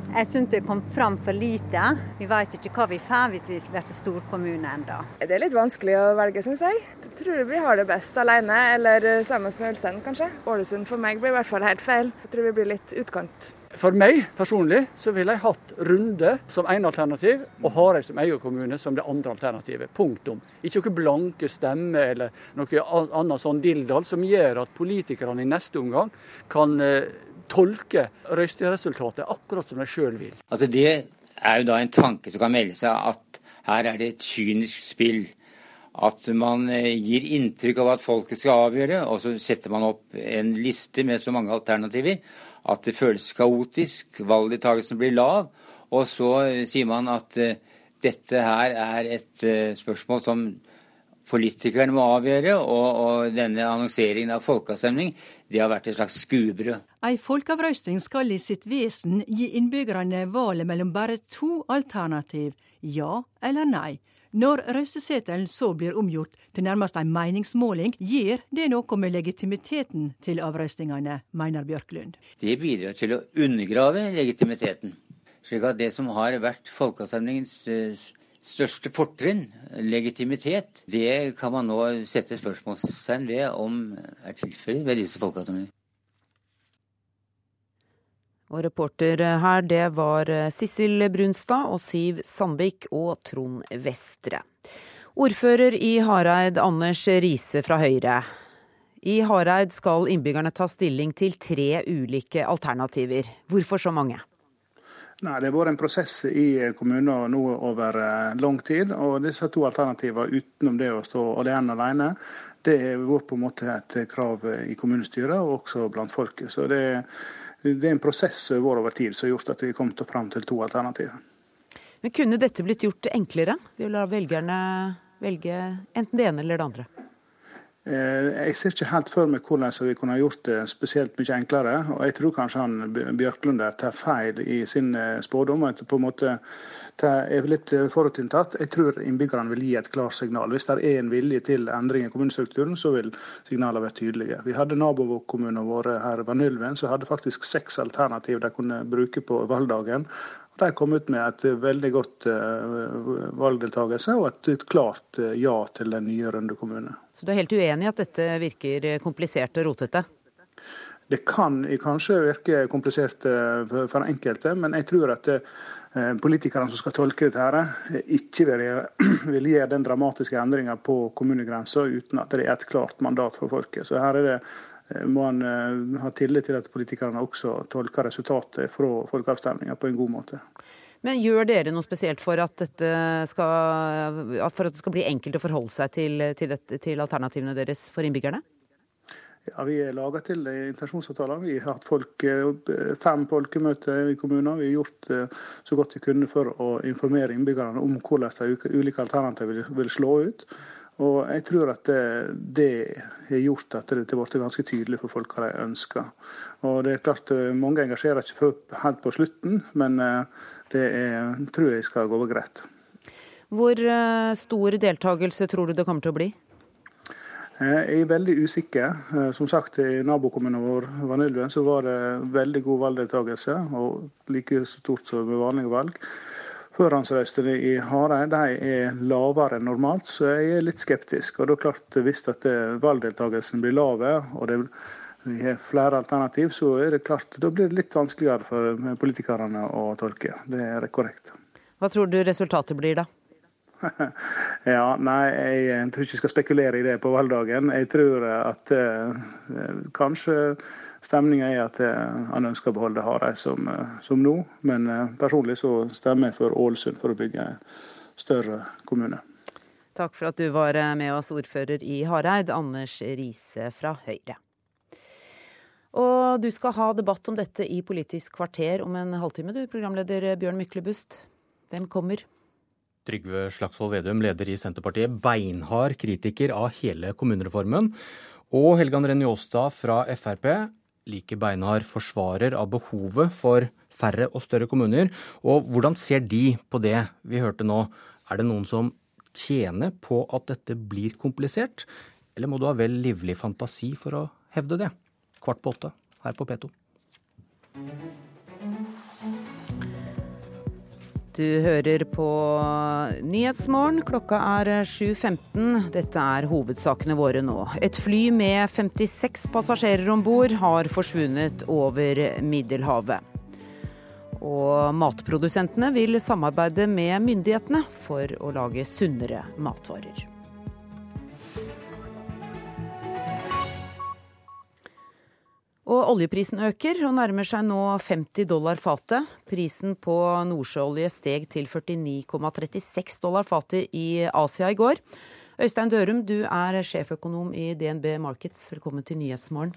Jeg syns det kom fram for lite. Vi vet ikke hva vi får hvis vi blir storkommune enda. Det er litt vanskelig å velge, syns jeg. Jeg tror vi har det best alene, eller sammen med Ulstein, kanskje. Ålesund for meg blir i hvert fall helt feil. Jeg tror vi blir litt utkant. For meg personlig så ville jeg hatt Runde som ene alternativ, og Hareid som egen kommune som det andre alternativet. Punktum. Ikke noen blanke stemmer eller noe annet sånn dilldall som gjør at politikerne i neste omgang kan eh, tolke røysteresultatet akkurat som de sjøl vil. Altså Det er jo da en tanke som kan melde seg at her er det et kynisk spill. At man eh, gir inntrykk av at folket skal avgjøre, og så setter man opp en liste med så mange alternativer at det føles kaotisk, valgdeltakelsen blir lav, og så eh, sier man at uh, dette her er et uh, spørsmål som politikerne må avgjøre, og, og denne annonseringen av folkeavstemning det har vært et slags skuebrød. Ei folkeavrøysting skal i sitt vesen gi innbyggerne valget mellom bare to alternativ, ja eller nei. Når røysteseddelen så blir omgjort til nærmest en meningsmåling, gir det noe med legitimiteten til avrøstingene, mener Bjørklund. Det bidrar til å undergrave legitimiteten. Slik at det som har vært folkeavstemningens eh, største fortrinn, legitimitet, det kan man nå sette spørsmålstegn ved om er tilfellet ved disse folkeavstemningene. Og reporter her, det var Sissel Brunstad og Siv Sandvik og Trond Vestre. Ordfører i Hareid, Anders Riise fra Høyre. I Hareid skal innbyggerne ta stilling til tre ulike alternativer. Hvorfor så mange? Nei, Det har vært en prosess i kommunen nå over eh, lang tid. og Disse to alternativene utenom det å stå alene alene, det har vært på en måte et krav i kommunestyret og også blant folket. Så det, det er en prosess over over tid som har gjort at vi har kommet fram til to alternativer. Men Kunne dette blitt gjort enklere ved å la velgerne velge enten det ene eller det andre? Eh, jeg ser ikke helt for meg hvordan vi kunne gjort det spesielt mye enklere. og Jeg tror kanskje han Bjørklund der tar feil i sin eh, spådom. at på en måte er litt forutinntatt. Jeg tror innbyggerne vil gi et klart signal. Hvis det er en vilje til endring i kommunestrukturen, så vil signalene være tydelige. Vi hadde nabokommunene våre her Vanylven, Nylven, som hadde faktisk seks alternativ de kunne bruke på valgdagen. De kom ut med et veldig godt uh, valgdeltakelse og et, klart uh, ja til den nye Rønde kommune. Så du er helt uenig i at dette virker komplisert og rotete? Det kan kanskje virke komplisert for enkelte, men jeg tror at politikerne som skal tolke dette, her, ikke vil gjøre den dramatiske endringa på kommunegrensa uten at det er et klart mandat for folket. Så her er det må han ha tillit til at politikerne også tolker resultatet fra folkeavstemninga på en god måte. Men gjør dere noe spesielt for at, skal, for at det skal bli enkelt å forholde seg til, til, dette, til alternativene deres for innbyggerne? Ja, Vi er laga til intensjonsavtaler. Vi har hatt folk, fem folkemøter i kommuner. Vi har gjort eh, så godt vi kunne for å informere innbyggerne om hvordan de ulike alternativene vil slå ut. Og jeg tror at det, det har gjort at det har blitt ganske tydelig for folk hva de ønsker. Og det er klart eh, Mange engasjerer ikke helt på slutten, men eh, det er, tror jeg skal gå greit. Hvor eh, stor deltakelse tror du det kommer til å bli? Jeg er veldig usikker. Som sagt, I nabokommunen vår Vanylven så var det veldig god valgdeltakelse, og like stort som ved vanlige valg. Forhåndsrøystene i Hareid er lavere enn normalt, så jeg er litt skeptisk. Og det er klart, Hvis at valgdeltakelsen blir lav, og det vi har flere alternativ, så er det klart, da blir det litt vanskeligere for politikerne å tolke. Det er korrekt. Hva tror du resultatet blir, da? ja, Nei, jeg tror ikke jeg skal spekulere i det på valgdagen. Jeg tror at eh, kanskje Stemninga er at han ønsker å beholde Hareid som, som, nå, men eh, personlig så stemmer jeg for Ålesund for å bygge en større kommune. Takk for at du var eh, med oss, ordfører i Hareid, Anders Riise fra Høyre. Og du skal ha debatt om dette i Politisk kvarter om en halvtime, du, programleder Bjørn Myklebust. Hvem kommer? Trygve Slagsvold Vedum, leder i Senterpartiet, beinhard kritiker av hele kommunereformen. Og Helgan Renny Aastad fra Frp, like beinhard forsvarer av behovet for færre og større kommuner. Og hvordan ser de på det vi hørte nå? Er det noen som tjener på at dette blir komplisert, eller må du ha vel livlig fantasi for å hevde det? Kvart på åtte her på P2. Du hører på Nyhetsmorgen. Klokka er 7.15. Dette er hovedsakene våre nå. Et fly med 56 passasjerer om bord har forsvunnet over Middelhavet. Og matprodusentene vil samarbeide med myndighetene for å lage sunnere matvarer. Og oljeprisen øker og nærmer seg nå 50 dollar fatet. Prisen på nordsjøolje steg til 49,36 dollar fatet i Asia i går. Øystein Dørum, du er sjeføkonom i DNB Markets. Velkommen til Nyhetsmorgen.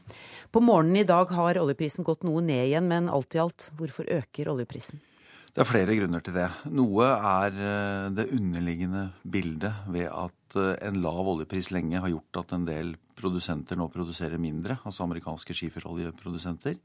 På morgenen i dag har oljeprisen gått noe ned igjen, men alt i alt, hvorfor øker oljeprisen? Det er flere grunner til det. Noe er eh, det underliggende bildet ved at eh, en lav oljepris lenge har gjort at en del produsenter nå produserer mindre, altså amerikanske skiferoljeprodusenter.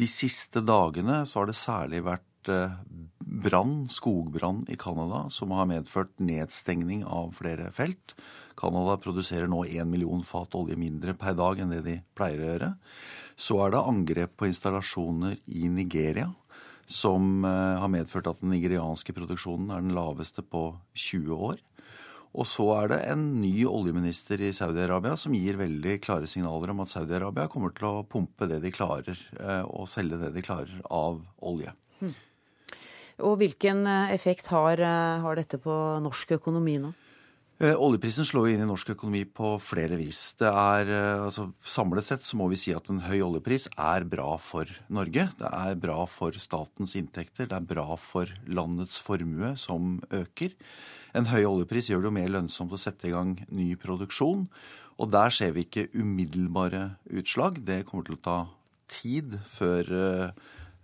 De siste dagene så har det særlig vært eh, brann, skogbrann i Canada, som har medført nedstengning av flere felt. Canada produserer nå én million fat olje mindre per dag enn det de pleier å gjøre. Så er det angrep på installasjoner i Nigeria som eh, har medført at den nigerianske produksjonen er den laveste på 20 år. Og så er det en ny oljeminister i Saudi-Arabia som gir veldig klare signaler om at Saudi-Arabia kommer til å pumpe det de klarer, eh, og selge det de klarer av olje. Hmm. Og hvilken eh, effekt har, har dette på norsk økonomi nå? Eh, oljeprisen slår inn i norsk økonomi på flere vis. Det er, eh, altså, samlet sett så må vi si at en høy oljepris er bra for Norge. Det er bra for statens inntekter. Det er bra for landets formue, som øker. En høy oljepris gjør det jo mer lønnsomt å sette i gang ny produksjon. Og der ser vi ikke umiddelbare utslag. Det kommer til å ta tid før uh,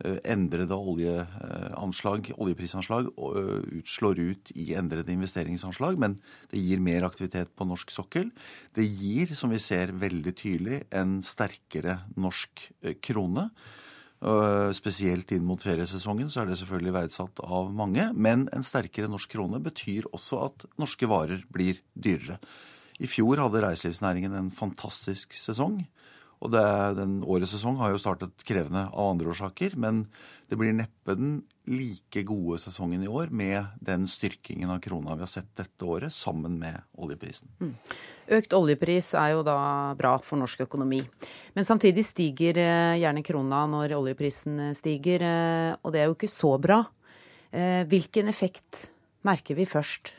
endrede oljeanslag, oljeprisanslag eh, slår ut i endrede investeringsanslag, men det gir mer aktivitet på norsk sokkel. Det gir, som vi ser veldig tydelig, en sterkere norsk eh, krone. Spesielt inn mot feriesesongen så er det selvfølgelig verdsatt av mange. Men en sterkere norsk krone betyr også at norske varer blir dyrere. I fjor hadde reiselivsnæringen en fantastisk sesong. Og det, den årets sesong har jo startet krevende av andre årsaker. Men det blir neppe den like gode sesongen i år med den styrkingen av krona vi har sett dette året, sammen med oljeprisen. Mm. Økt oljepris er jo da bra for norsk økonomi. Men samtidig stiger eh, gjerne krona når oljeprisen eh, stiger, eh, og det er jo ikke så bra. Hvilken effekt merker vi først?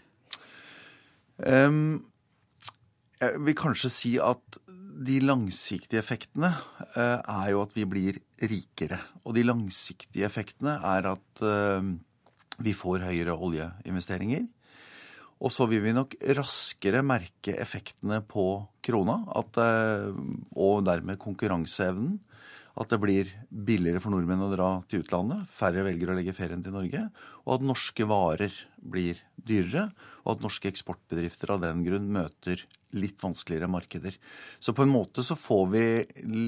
Um, jeg vil kanskje si at de langsiktige effektene eh, er jo at vi blir rikere. Og de langsiktige effektene er at eh, vi får høyere oljeinvesteringer. Og så vil vi nok raskere merke effektene på krona, at, eh, og dermed konkurranseevnen. At det blir billigere for nordmenn å dra til utlandet. Færre velger å legge ferien til Norge. Og at norske varer blir dyrere. Og at norske eksportbedrifter av den grunn møter litt vanskeligere markeder. Så på en måte så får vi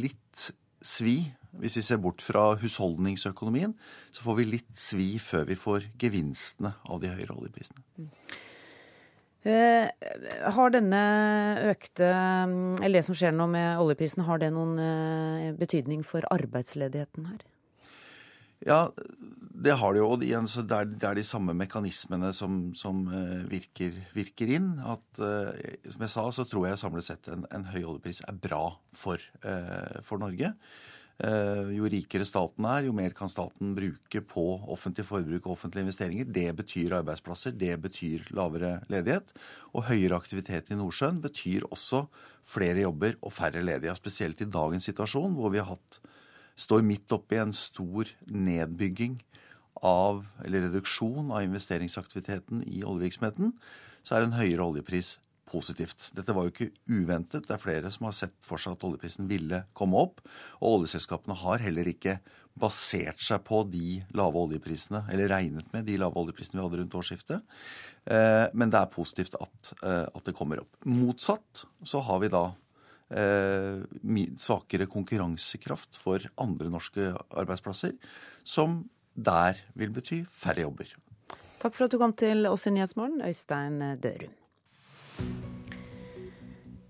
litt svi. Hvis vi ser bort fra husholdningsøkonomien, så får vi litt svi før vi får gevinstene av de høyere oljeprisene. Mm. Eh, har denne økte Eller det som skjer nå med oljeprisen, har det noen eh, betydning for arbeidsledigheten her? Ja, det har det jo. Og igjen, så det, er, de samme mekanismene som, som uh, virker, virker, inn. At, som jeg sa, så tror jeg samlet sett en, en høy oljepris er bra for, for Norge. Jo rikere staten er, jo mer kan staten bruke på offentlig forbruk og offentlige investeringer. Det betyr arbeidsplasser, det betyr lavere ledighet. Og høyere aktivitet i Nordsjøen betyr også flere jobber og færre ledige. Spesielt i dagens situasjon, hvor vi hatt står midt oppi en stor nedbygging av, eller reduksjon av investeringsaktiviteten i oljevirksomheten, så er en høyere oljepris positivt. Dette var jo ikke uventet. Det er flere som har sett for seg at oljeprisen ville komme opp. Og oljeselskapene har heller ikke basert seg på de lave oljeprisene, eller regnet med de lave oljeprisene vi hadde rundt årsskiftet. Eh, men det er positivt at, eh, at det kommer opp. Motsatt så har vi da Eh, svakere konkurransekraft for andre norske arbeidsplasser, som der vil bety færre jobber. Takk for at du kom til oss i Nyhetsmorgen, Øystein Dørum.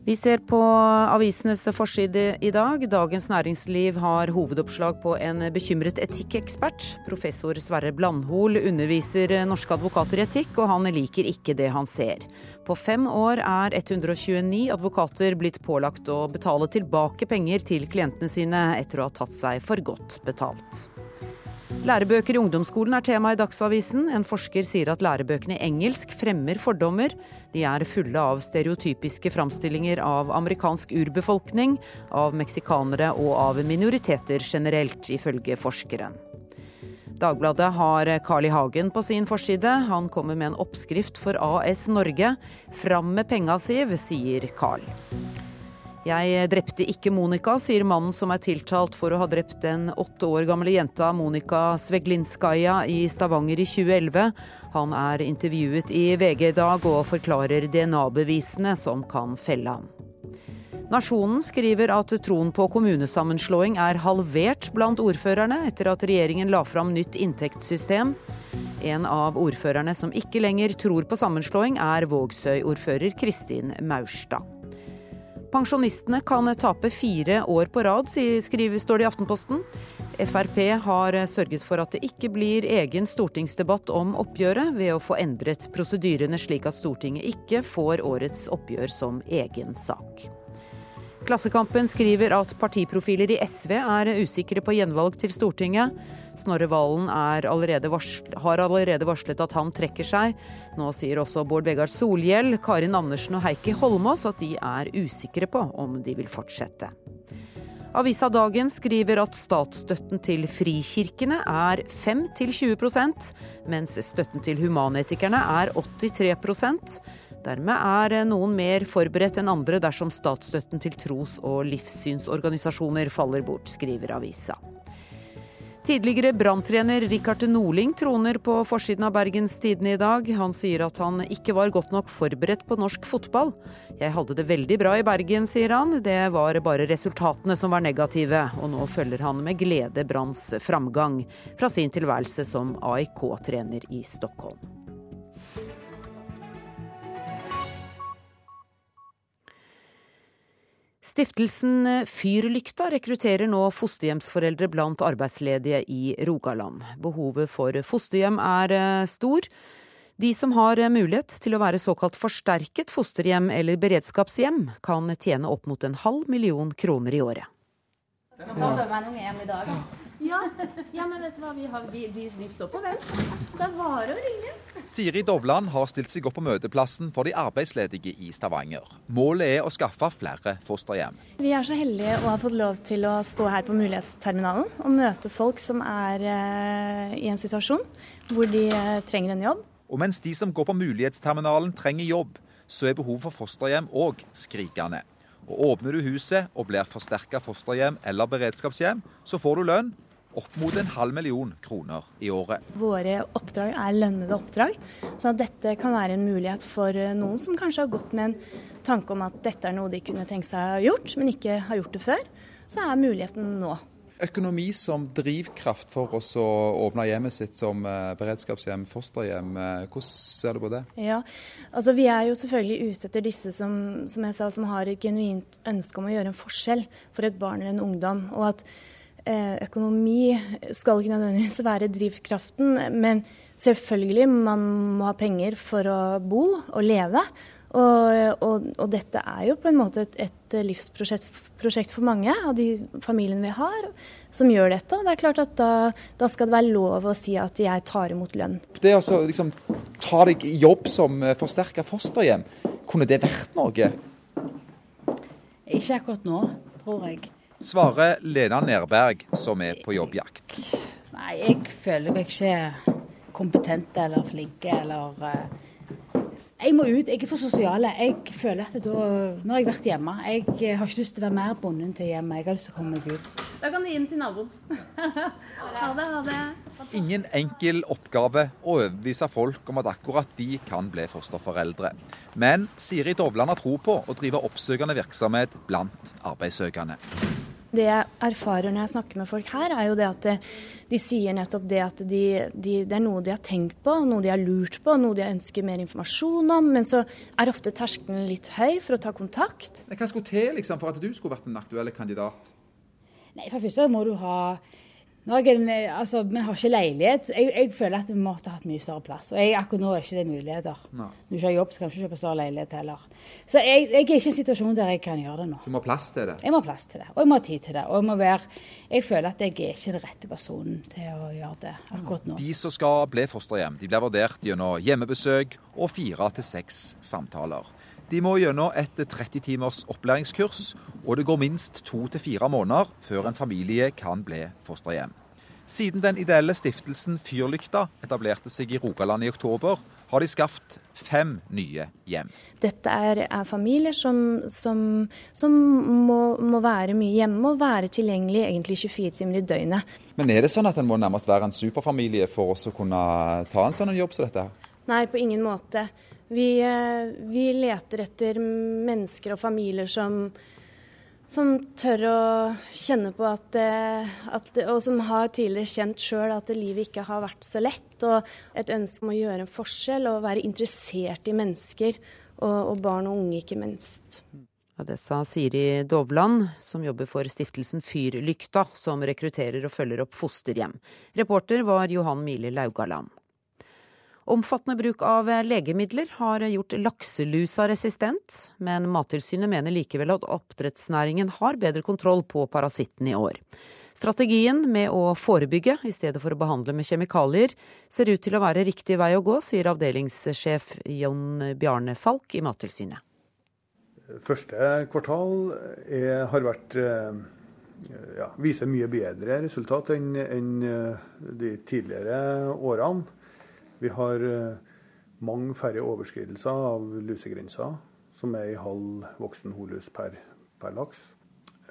Vi ser på avisenes forside i dag. Dagens Næringsliv har hovedoppslag på en bekymret etikkekspert. Professor Sverre Blandhol underviser norske advokater i etikk, og han liker ikke det han ser. På fem år er 129 advokater blitt pålagt å betale tilbake penger til klientene sine etter å ha tatt seg for godt betalt. Lærebøker i ungdomsskolen er tema i Dagsavisen. En forsker sier at lærebøkene i engelsk fremmer fordommer. De er fulle av stereotypiske framstillinger av amerikansk urbefolkning, av meksikanere og av minoriteter generelt, ifølge forskeren. Dagbladet har Carl I. Hagen på sin forside. Han kommer med en oppskrift for AS Norge. Fram med penga, Siv, sier Carl. Jeg drepte ikke Monica, sier mannen som er tiltalt for å ha drept den åtte år gamle jenta Monica Sveglinskaja i Stavanger i 2011. Han er intervjuet i VG i dag og forklarer DNA-bevisene som kan felle han. Nasjonen skriver at troen på kommunesammenslåing er halvert blant ordførerne etter at regjeringen la fram nytt inntektssystem. En av ordførerne som ikke lenger tror på sammenslåing, er Vågsøy-ordfører Kristin Maurstad. Pensjonistene kan tape fire år på rad, skriver, står det i Aftenposten. Frp har sørget for at det ikke blir egen stortingsdebatt om oppgjøret, ved å få endret prosedyrene slik at Stortinget ikke får årets oppgjør som egen sak. Klassekampen skriver at partiprofiler i SV er usikre på gjenvalg til Stortinget. Snorre Valen allerede har allerede varslet at han trekker seg. Nå sier også Bård Vegar Solhjell, Karin Andersen og Heikki Holmås at de er usikre på om de vil fortsette. Avisa Dagen skriver at statsstøtten til frikirkene er 5-20% mens støtten til humanetikerne er 83 Dermed er noen mer forberedt enn andre dersom statsstøtten til tros- og livssynsorganisasjoner faller bort, skriver avisa. Tidligere branntrener Rikard Norling troner på forsiden av Bergens Tidende i dag. Han sier at han ikke var godt nok forberedt på norsk fotball. Jeg hadde det veldig bra i Bergen, sier han. Det var bare resultatene som var negative. Og nå følger han med glede Branns framgang fra sin tilværelse som AIK-trener i Stockholm. Stiftelsen Fyrlykta rekrutterer nå fosterhjemsforeldre blant arbeidsledige i Rogaland. Behovet for fosterhjem er eh, stor. De som har mulighet til å være såkalt forsterket fosterhjem eller beredskapshjem, kan tjene opp mot en halv million kroner i året. Nå Ja, ja, men vet du hva, vi, har, vi, vi, vi står på vent. Det er bare å ringe. Siri Dovland har stilt seg opp på møteplassen for de arbeidsledige i Stavanger. Målet er å skaffe flere fosterhjem. Vi er så heldige å ha fått lov til å stå her på Mulighetsterminalen og møte folk som er eh, i en situasjon hvor de eh, trenger en jobb. Og mens de som går på Mulighetsterminalen trenger jobb, så er behovet for fosterhjem òg skrikende. Og Åpner du huset og blir forsterka fosterhjem eller beredskapshjem, så får du lønn opp mot en halv million kroner i året. Våre oppdrag er lønnede oppdrag, så dette kan være en mulighet for eh, noen som kanskje har gått med en tanke om at dette er noe de kunne tenkt seg å gjort, men ikke har gjort det før. Så er muligheten nå. Økonomi som drivkraft for oss å åpne hjemmet sitt som eh, beredskapshjem, fosterhjem. Eh, hvordan ser du på det? Ja, altså Vi er jo selvfølgelig ute etter disse som, som jeg sa, som har et genuint ønske om å gjøre en forskjell for et barn eller en ungdom. og at økonomi skal ikke nødvendigvis være drivkraften, men selvfølgelig man må ha penger for å bo og leve. Og, og, og dette er jo på en måte et, et livsprosjekt for mange av de familiene vi har som gjør dette. Og det er klart at da, da skal det være lov å si at jeg tar imot lønn. Det å altså, liksom, ta deg jobb som forsterka fosterhjem, kunne det vært noe? Ikke akkurat nå, tror jeg svarer Lena Nerberg, som er på jobbjakt. Nei, jeg føler meg ikke kompetent eller flink eller uh, Jeg må ut. Jeg er for sosial. Jeg føler at da Nå har jeg vært hjemme. Jeg har ikke lyst til å være mer bonden til hjemme. Jeg har lyst til å komme meg ut. Da kan du inn til naboen. ha det, ha det. Ingen enkel oppgave å overbevise folk om at akkurat de kan bli fosterforeldre. Men Siri Dovland har tro på å drive oppsøkende virksomhet blant arbeidssøkende. Det jeg erfarer når jeg snakker med folk her, er jo det at de, de sier nettopp det at de, de, det er noe de har tenkt på, noe de har lurt på, noe de ønsker mer informasjon om. Men så er ofte terskelen litt høy for å ta kontakt. Hva skulle til liksom, for at du skulle vært en aktuell kandidat? Nei, For det første må du ha en, altså, Vi har ikke leilighet. Jeg, jeg, føler at vi måtte hatt mye større plass. Og jeg, akkurat nå er ikke det muligheter. Når du ikke har jobb, så kan du ikke kjøpe større leilighet heller. Så jeg, jeg, er ikke i en situasjon der jeg kan gjøre det nå. Du må ha plass til det? Jeg må ha plass til det. Og jeg må ha tid til det. Og jeg må være Jeg føler at jeg er ikke den rette personen til å gjøre det akkurat nå. De som skal bli fosterhjem, de blir vurdert gjennom hjemmebesøk og fire til seks samtaler. De må gjennom et 30 timers opplæringskurs, og det går minst to til fire måneder før en familie kan bli fosterhjem. Siden den ideelle stiftelsen Fyrlykta etablerte seg i Rogaland i oktober, har de skaffet fem nye hjem. Dette er, er familier som, som, som må, må, være mye hjemme og være tilgjengelig egentlig 24 timer i døgnet. Men er det sånn at en må nærmest være en superfamilie for oss å kunne ta en sånn jobb som dette? Nei, på ingen måte. Vi, eh, vi leter etter mennesker og familier som som tør å kjenne på at, eh, at Og som har tidligere kjent sjøl at livet ikke har vært så lett. Og et ønske om å gjøre en forskjell og være interessert i mennesker. Og, og barn og unge, ikke minst. Ja, det sa Siri Dovland, som jobber for stiftelsen Fyrlykta, som rekrutterer og følger opp fosterhjem. Reporter var Johan Mile Laugaland. Omfattende bruk av legemidler har gjort lakselusa resistent, men Mattilsynet mener likevel at oppdrettsnæringen har bedre kontroll på parasitten i år. Strategien med å forebygge i stedet for å behandle med kjemikalier ser ut til å være riktig vei å gå, sier avdelingssjef Jon Bjarne Falk i Mattilsynet. Første kvartal er, har vært eh, ja, viser mye bedre resultat enn, enn eh, de tidligere årene. Vi har eh, mange færre overskridelser av lusegrensa, som er i halv voksen holus per, per laks.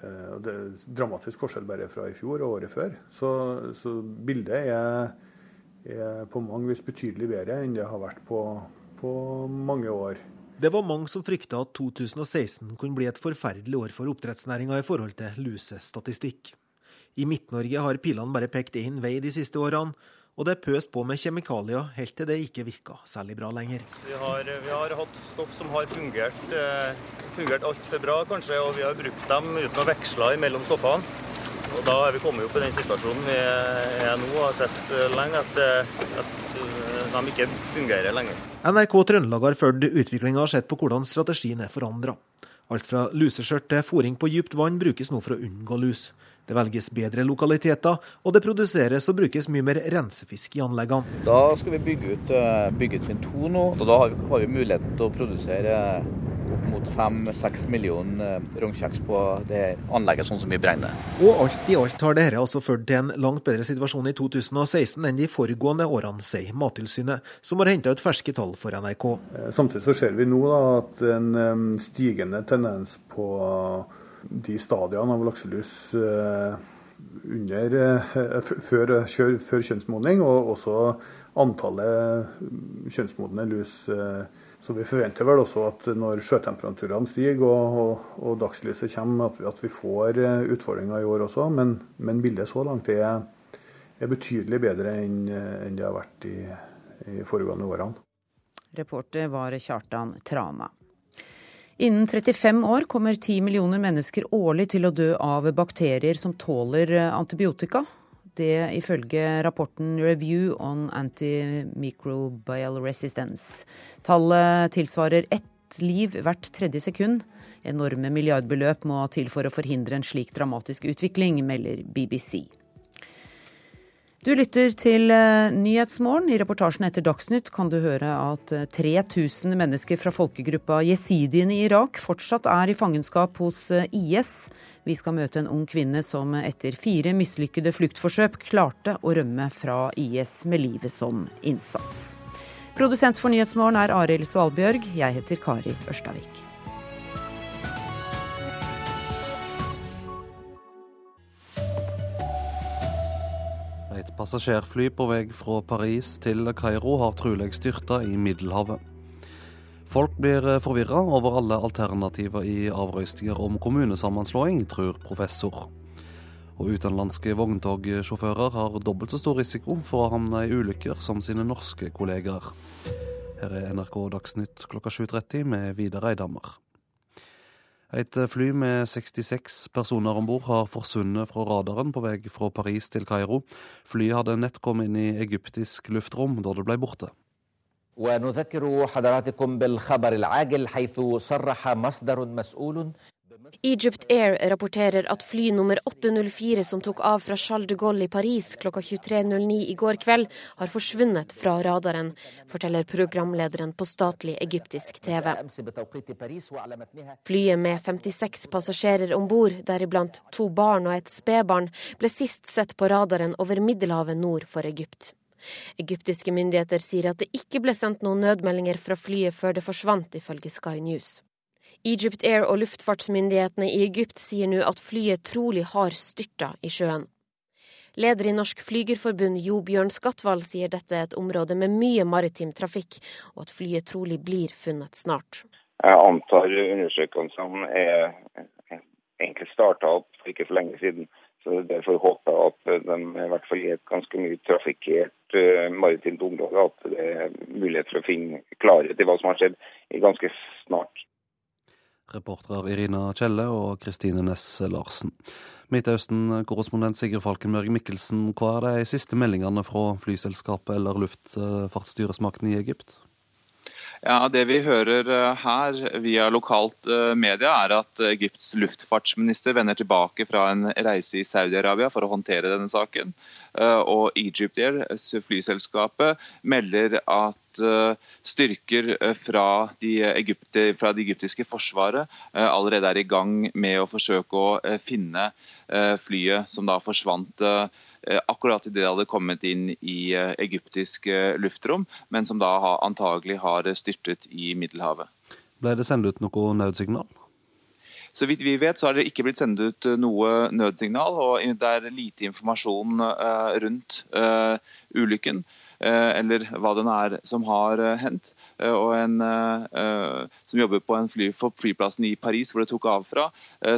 Eh, det er dramatisk forskjell bare fra i fjor og året før. Så, så bildet er, er, på mange vis betydelig bedre enn det har vært på, på mange år. Det var mange som frykta at 2016 kunne bli et forferdelig år for oppdrettsnæringa i forhold til lusestatistikk. I Midt-Norge har pilene bare pekt én vei de siste årene, og det er pøst på med kjemikalier helt til det ikke virker særlig bra lenger. Vi har, vi har hatt stoff som har fungert, eh, fungert altfor bra, kanskje, og vi har brukt dem uten å veksle mellom stoffene. Og Da er vi kommet opp i den situasjonen vi er nå og har sett lenge, at, at de ikke fungerer lenger. NRK Trøndelag har fulgt utviklinga og sett på hvordan strategien er forandra. Alt fra luseskjørt til fòring på dypt vann brukes nå for å unngå lus. Det velges bedre lokaliteter, og det produseres og brukes mye mer rensefisk i anleggene. Da skal vi bygge ut, eh, bygge ut trinn to nå, og da har vi, har vi muligheten til å produsere opp mot fem-seks millioner eh, rognkjeks på det anlegget, sånn som vi beregner. Og alt i alt har dette altså ført til en langt bedre situasjon i 2016 enn de foregående årene, sier Mattilsynet, som har henta ut ferske tall for NRK. Eh, samtidig så ser vi nå da, at en stigende tendens på de stadiene av lakselus eh, under, før, før, før, kjønnsmodning, og også antallet kjønnsmodne lus. Eh, så vi forventer vel også at når sjøtemperaturene stiger og, og, og dagslyset kommer, at vi, at vi, får utfordringer i år også. Men, men bildet så langt er, er betydelig bedre enn, enn det har vært i, i foregående årene. Reporter var Kjartan Trana. Innen 35 år kommer 10 millioner mennesker årlig til å dø av bakterier som tåler eh, antibiotika. Det ifølge rapporten Review on Antimicrobial Resistance. Tallet tilsvarer ett liv hvert tredje sekund. Enorme milliardbeløp må til for å forhindre en slik dramatisk utvikling, melder BBC. Du lytter til eh, Nyhetsmorgen. I reportasjen etter Dagsnytt kan du høre at 3000 eh, mennesker fra folkegruppa jesidiene i Irak fortsatt er i fangenskap hos eh, IS. Vi skal møte en ung kvinne som etter fire mislykkede fluktforsøk klarte å rømme fra IS med livet som innsats. Produsent for Nyhetsmorgen er Arild Svalbjørg. Jeg heter Kari Ørstavik. Et passasjerfly på vei fra Paris til Kairo har trolig styrta i Middelhavet. Folk blir forvirra over alle alternativer i avrøystinger om kommunesammenslåing, tror professor. Og utenlandske vogntogsjåfører har dobbelt så stor risiko for å havne i ulykker som sine norske kollegaer. Her er NRK Dagsnytt klokka 7.30 med Vidar Eidhammer. Et fly med 66 personer om bord har forsvunnet fra radaren på vei fra Paris til Kairo. Flyet hadde nett kommet inn i egyptisk luftrom da det ble borte. ونذكر حضراتكم بالخبر العاجل حيث صرح مصدر مسؤول Egypt Air rapporterer at fly nummer 804 som tok av fra Charles de Gaulle i Paris klokka 23.09 i går kveld, har forsvunnet fra radaren, forteller programlederen på statlig egyptisk TV. Flyet med 56 passasjerer om bord, deriblant to barn og et spedbarn, ble sist sett på radaren over Middelhavet nord for Egypt. Egyptiske myndigheter sier at det ikke ble sendt noen nødmeldinger fra flyet før det forsvant, ifølge Sky News. Egypt Air og luftfartsmyndighetene i Egypt sier nå at flyet trolig har styrta i sjøen. Leder i Norsk Flygerforbund Jo Bjørn Skatval sier dette er et område med mye maritim trafikk, og at flyet trolig blir funnet snart. Jeg antar undersøkelsene er egentlig starta opp for ikke så lenge siden. Så Derfor håper jeg at de i hvert fall i et ganske mye trafikkert uh, maritimt område at det er mulighet for å finne klarhet i hva som har skjedd i ganske snart. Reportere Irina Kjelle og Kristine Næss Larsen. Midtøsten-korrespondent Sigurd Falkenberg Mikkelsen, hva er de siste meldingene fra flyselskapet eller luftfartsstyresmakten i Egypt? Ja, Det vi hører eh, her via lokalt eh, media, er at Egypts luftfartsminister vender tilbake fra en reise i Saudi-Arabia for å håndtere denne saken. Eh, og Egyptair, flyselskapet, melder at styrker fra de, Egypte, fra det egyptiske forsvaret allerede er i gang med å forsøke å finne flyet som da forsvant Eh, akkurat idet det hadde kommet inn i eh, egyptisk eh, luftrom, men som da antagelig har styrtet i Middelhavet. Ble det sendt ut noe nødsignal? Så vidt vi vet, så har det ikke blitt sendt ut noe nødsignal, og det er lite informasjon rundt ulykken. Eller hva den er som har hendt. Og en som jobber på en fly, flyplassen i Paris hvor det tok av fra,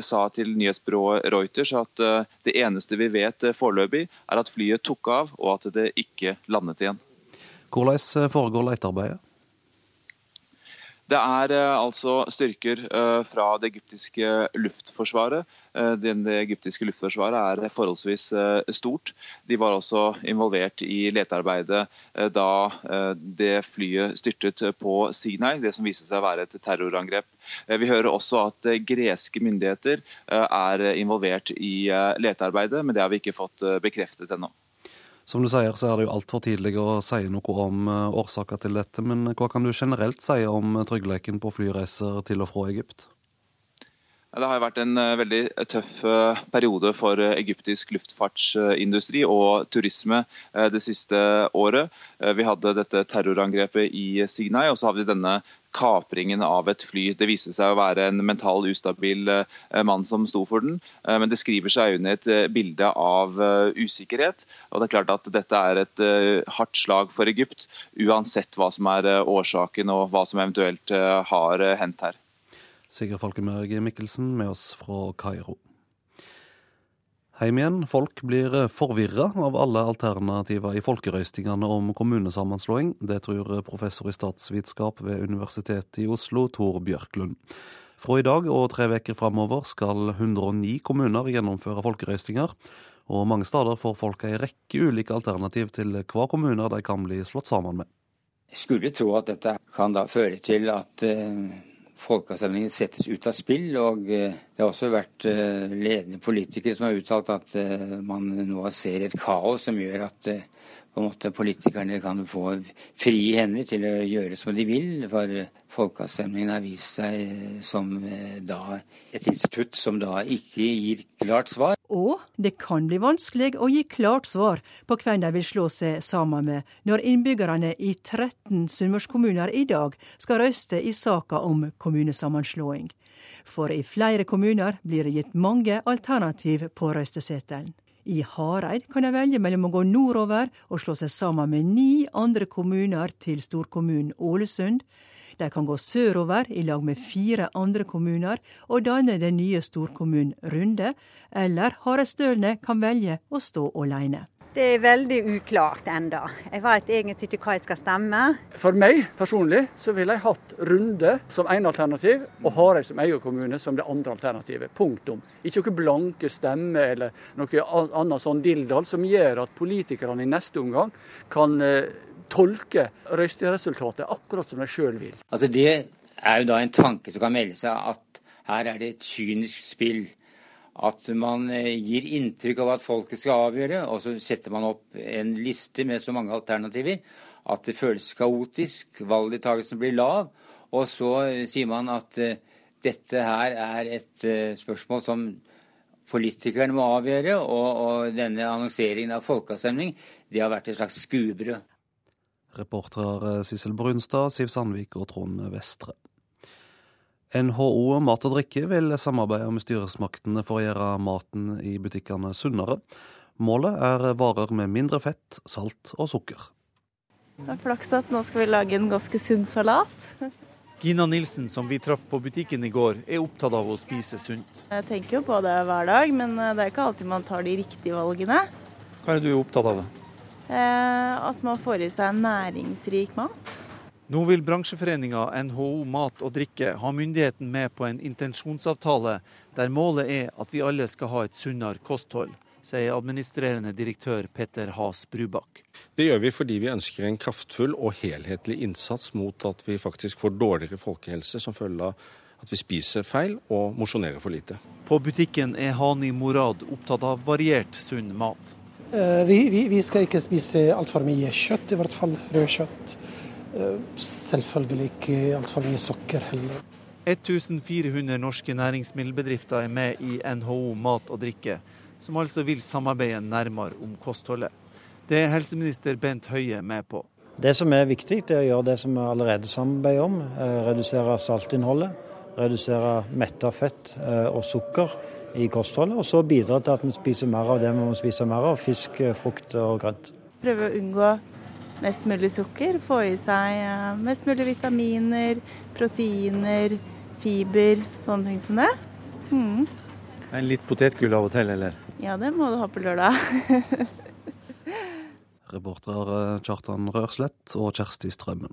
sa til nyhetsbyrået Reuters at det eneste vi vet foreløpig, er at flyet tok av og at det ikke landet igjen. Hvordan foregår letearbeidet? Det er eh, altså styrker eh, fra det egyptiske luftforsvaret. Eh, det egyptiske luftforsvaret er forholdsvis stort. De var også involvert i letearbeidet da det flyet styrtet på Sinai, det som viste seg å være et terrorangrep. Vi hører også at greske myndigheter er involvert i letearbeidet, men det har vi ikke fått bekreftet ennå. Som du sier, så er det jo altfor tidlig å si noe om eh, årsaker til dette. Men hva kan du generelt si om tryggheten på flyreiser til og fra Egypt? Det har vært en eh, veldig tøff eh, periode for egyptisk luftfartsindustri og turisme det siste året. Vi hadde dette terrorangrepet i Sinai, og så har vi denne kapringen av et fly. Det viste seg å være en mental ustabil eh, mann som sto for den, eh, men det skriver seg under et eh, bilde av usikkerhet. Og det er klart at Dette er et hardt slag for Egypt, uansett hva som er årsaken og hva som eventuelt har hendt her. Sigurd Falkenberg Mikkelsen med oss fra Kairo. Heim igjen. Folk blir forvirra av alle alternativer i folkerøystingene om kommunesammenslåing. Det tror professor i statsvitenskap ved Universitetet i Oslo, Tor Bjørklund. Fra i dag og tre uker framover skal 109 kommuner gjennomføre folkerøystinger. Og mange steder får folk ei rekke ulike alternativ til hva kommuner de kan bli slått sammen med. Jeg skulle tro at dette kan da føre til at uh folkeavstemningen settes ut av spill. Og eh, det har også vært eh, ledende politikere som har uttalt at eh, man nå ser et kaos som gjør at på en måte politikerne kan få frie hender til å gjøre som de vil. For folkeavstemningen har vist seg som da et institutt som da ikke gir klart svar. Og det kan bli vanskelig å gi klart svar på hvem de vil slå seg sammen med, når innbyggerne i 13 sunnmørskommuner i dag skal røyste i saka om kommunesammenslåing. For i flere kommuner blir det gitt mange alternativ på røysteseddelen. I Hareid kan de velge mellom å gå nordover og slå seg sammen med ni andre kommuner til storkommunen Ålesund. De kan gå sørover i lag med fire andre kommuner og danne den nye storkommunen Runde, eller Harestølene kan velge å stå alene. Det er veldig uklart enda. Jeg vet egentlig ikke hva jeg skal stemme. For meg personlig så ville jeg hatt Runde som ene alternativ, og Hareid som egen kommune som det andre alternativet. Punktum. Ikke noen blanke stemmer eller noe annet sånn dildal som gjør at politikerne i neste omgang kan eh, tolke røysteresultatet akkurat som de sjøl vil. Altså Det er jo da en tanke som kan melde seg at her er det et kynisk spill at man eh, gir inntrykk av at folket skal avgjøre, og så setter man opp en liste med så mange alternativer at det føles kaotisk, valgdeltakelsen blir lav, og så eh, sier man at uh, dette her er et spørsmål som politikerne må avgjøre, og, og denne annonseringen av folkeavstemning, det har vært et slags skuebrød. Reportere Sissel Brunstad, Siv Sandvik og Trond Vestre. NHO Mat og Drikke vil samarbeide med styresmaktene for å gjøre maten i butikkene sunnere. Målet er varer med mindre fett, salt og sukker. Det er flaks at nå skal vi lage en ganske sunn salat. Gina Nilsen, som vi traff på butikken i går, er opptatt av å spise sunt. Jeg tenker jo på det hver dag, men det er ikke alltid man tar de riktige valgene. Hva er du opptatt av? Eh, at man får i seg næringsrik mat. Nå vil bransjeforeninga NHO Mat og Drikke ha myndigheten med på en intensjonsavtale der målet er at vi alle skal ha et sunnere kosthold, sier administrerende direktør Petter Has Brubakk. Det gjør vi fordi vi ønsker en kraftfull og helhetlig innsats mot at vi faktisk får dårligere folkehelse som følge av at vi spiser feil og mosjonerer for lite. På butikken er Hani Morad opptatt av variert sunn mat. Eh, vi, vi, vi skal ikke spise altfor mye kjøtt, i hvert fall rødkjøtt. Eh, selvfølgelig ikke altfor mye sukker heller. 1400 norske næringsmiddelbedrifter er med i NHO mat og drikke, som altså vil samarbeide nærmere om kostholdet. Det er helseminister Bent Høie med på. Det som er viktig, det er å gjøre det som vi allerede samarbeider om. Eh, redusere saltinnholdet. redusere metta fett eh, og sukker i kostholdet, og så bidra til at vi spiser mer av det vi må spise mer av, fisk, frukt og grønt. Prøve å unngå mest mulig sukker, få i seg eh, mest mulig vitaminer, proteiner, fiber, sånne ting som det. Mm. En litt potetgull av og til, eller? Ja, det må du ha på lørdag. Reportere Kjartan Rørslett og Kjersti Strømmen.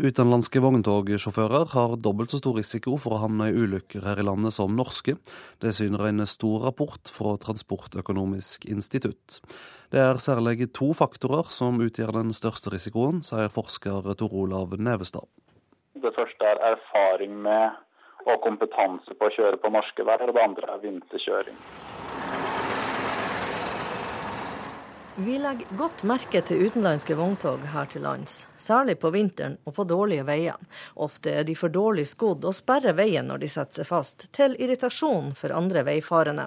Utenlandske vogntogsjåfører har dobbelt så stor risiko for å havne i ulykker her i landet som norske. Det syner en stor rapport fra Transportøkonomisk institutt. Det er særlig to faktorer som utgjør den største risikoen, sier forsker Tor Olav Nevestad. Det første er erfaring med og kompetanse på å kjøre på norske veier, og det andre er vinterkjøring. Vi legger godt merke til utenlandske vogntog her til lands, særlig på vinteren og på dårlige veier. Ofte er de for dårlig skodd og sperrer veien når de setter seg fast, til irritasjon for andre veifarende.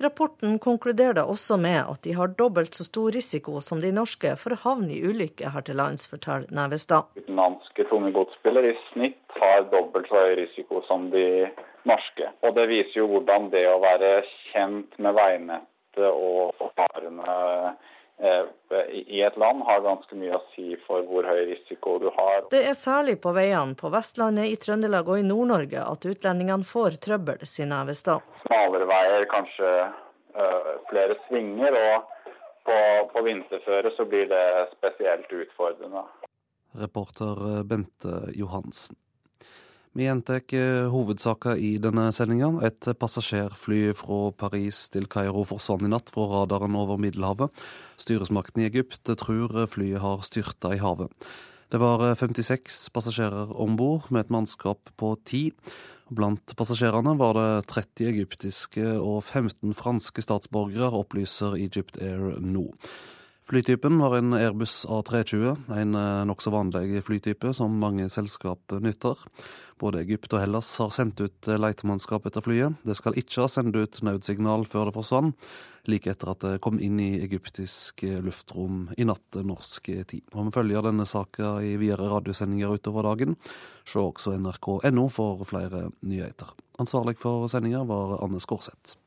Rapporten konkluderer da også med at de har dobbelt så stor risiko som de norske for å havne i ulykke her til lands, forteller Nevestad. Utenlandske tunge godsbiler i snitt har dobbelt så høy risiko som de norske. Og det viser jo hvordan det å være kjent med veinettet og farene i et land har ganske mye å si for hvor høy risiko du har. Det er særlig på veiene på Vestlandet, i Trøndelag og i Nord-Norge at utlendingene får trøbbel, sier Nævestad. Smalere veier, kanskje uh, flere svinger, og på, på vinterføre så blir det spesielt utfordrende. Reporter Bente Johansen. Vi gjentar hovedsaken i denne sendinga. Et passasjerfly fra Paris til Kairo forsvant i natt fra radaren over Middelhavet. Styresmakten i Egypt tror flyet har styrta i havet. Det var 56 passasjerer om bord, med et mannskap på ti. Blant passasjerene var det 30 egyptiske og 15 franske statsborgere, opplyser Egypt Air nå. Flytypen var en Airbus A320, en nokså vanlig flytype som mange selskap nytter. Både Egypt og Hellas har sendt ut letemannskap etter flyet. Det skal ikke ha sendt ut nødsignal før det forsvant, like etter at det kom inn i egyptisk luftrom i natt norsk tid. Og Vi følger denne saka i videre radiosendinger utover dagen. Se også nrk.no for flere nyheter. Ansvarlig for sendinga var Anne Skårseth.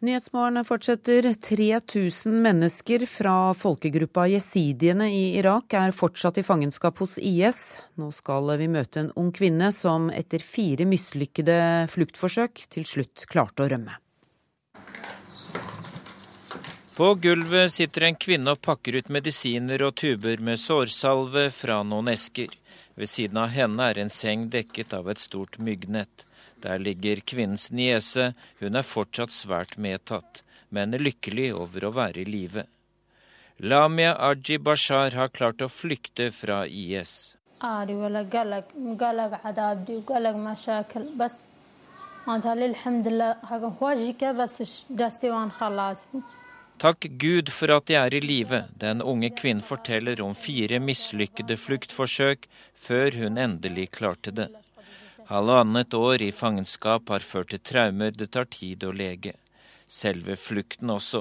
Nyhetsmorgen fortsetter. 3000 mennesker fra folkegruppa jesidiene i Irak er fortsatt i fangenskap hos IS. Nå skal vi møte en ung kvinne som etter fire mislykkede fluktforsøk til slutt klarte å rømme. På gulvet sitter en kvinne og pakker ut medisiner og tuber med sårsalve fra noen esker. Ved siden av henne er en seng dekket av et stort myggnett. Der ligger kvinnens niese, hun er fortsatt svært medtatt, men lykkelig over å være i live. Lamia Aji Bashar har klart å flykte fra IS. Takk Gud for at jeg er i live, den unge kvinnen forteller om fire mislykkede fluktforsøk før hun endelig klarte det. Halvannet år i fangenskap har ført til traumer det tar tid å lege. Selve flukten også.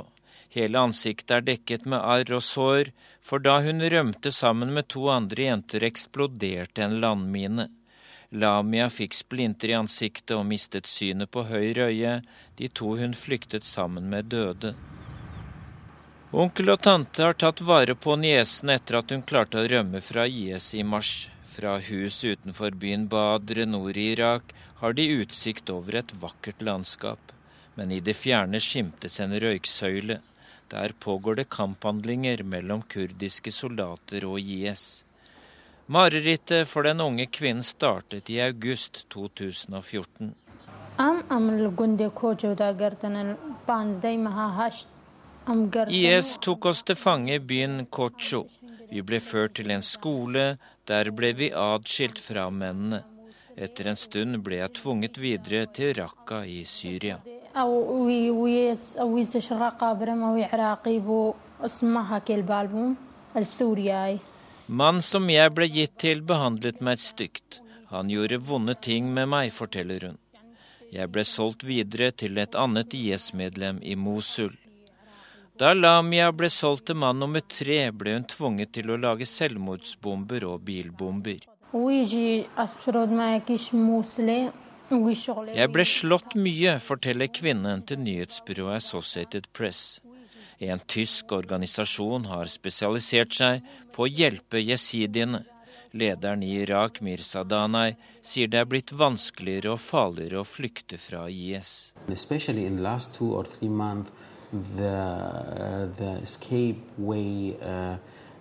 Hele ansiktet er dekket med arr og sår, for da hun rømte sammen med to andre jenter, eksploderte en landmine. Lamia fikk splinter i ansiktet og mistet synet på høyre øye. De to hun flyktet sammen med, døde. Onkel og tante har tatt vare på niesen etter at hun klarte å rømme fra IS i mars. Fra hus utenfor byen Badre nord i Irak har de utsikt over et vakkert landskap. Men i det fjerne skimtes en røyksøyle. Der pågår det kamphandlinger mellom kurdiske soldater og IS. Marerittet for den unge kvinnen startet i august 2014. IS tok oss til fange i byen Kocho. Vi ble ført til en skole, der ble vi adskilt fra mennene. Etter en stund ble jeg tvunget videre til Raqqa i Syria. Mannen som jeg ble gitt til, behandlet meg stygt. Han gjorde vonde ting med meg, forteller hun. Jeg ble solgt videre til et annet IS-medlem i Mosul. Da Lamia ble solgt til mann nummer tre, ble hun tvunget til å lage selvmordsbomber og bilbomber. Jeg ble slått mye, forteller kvinnen til nyhetsbyrået Associated Press. En tysk organisasjon har spesialisert seg på å hjelpe jesidiene. Lederen i Irak, Mirza Danai, sier det er blitt vanskeligere og farligere å flykte fra IS. Selvfølgelig i de siste to-tre uh, the escape way uh,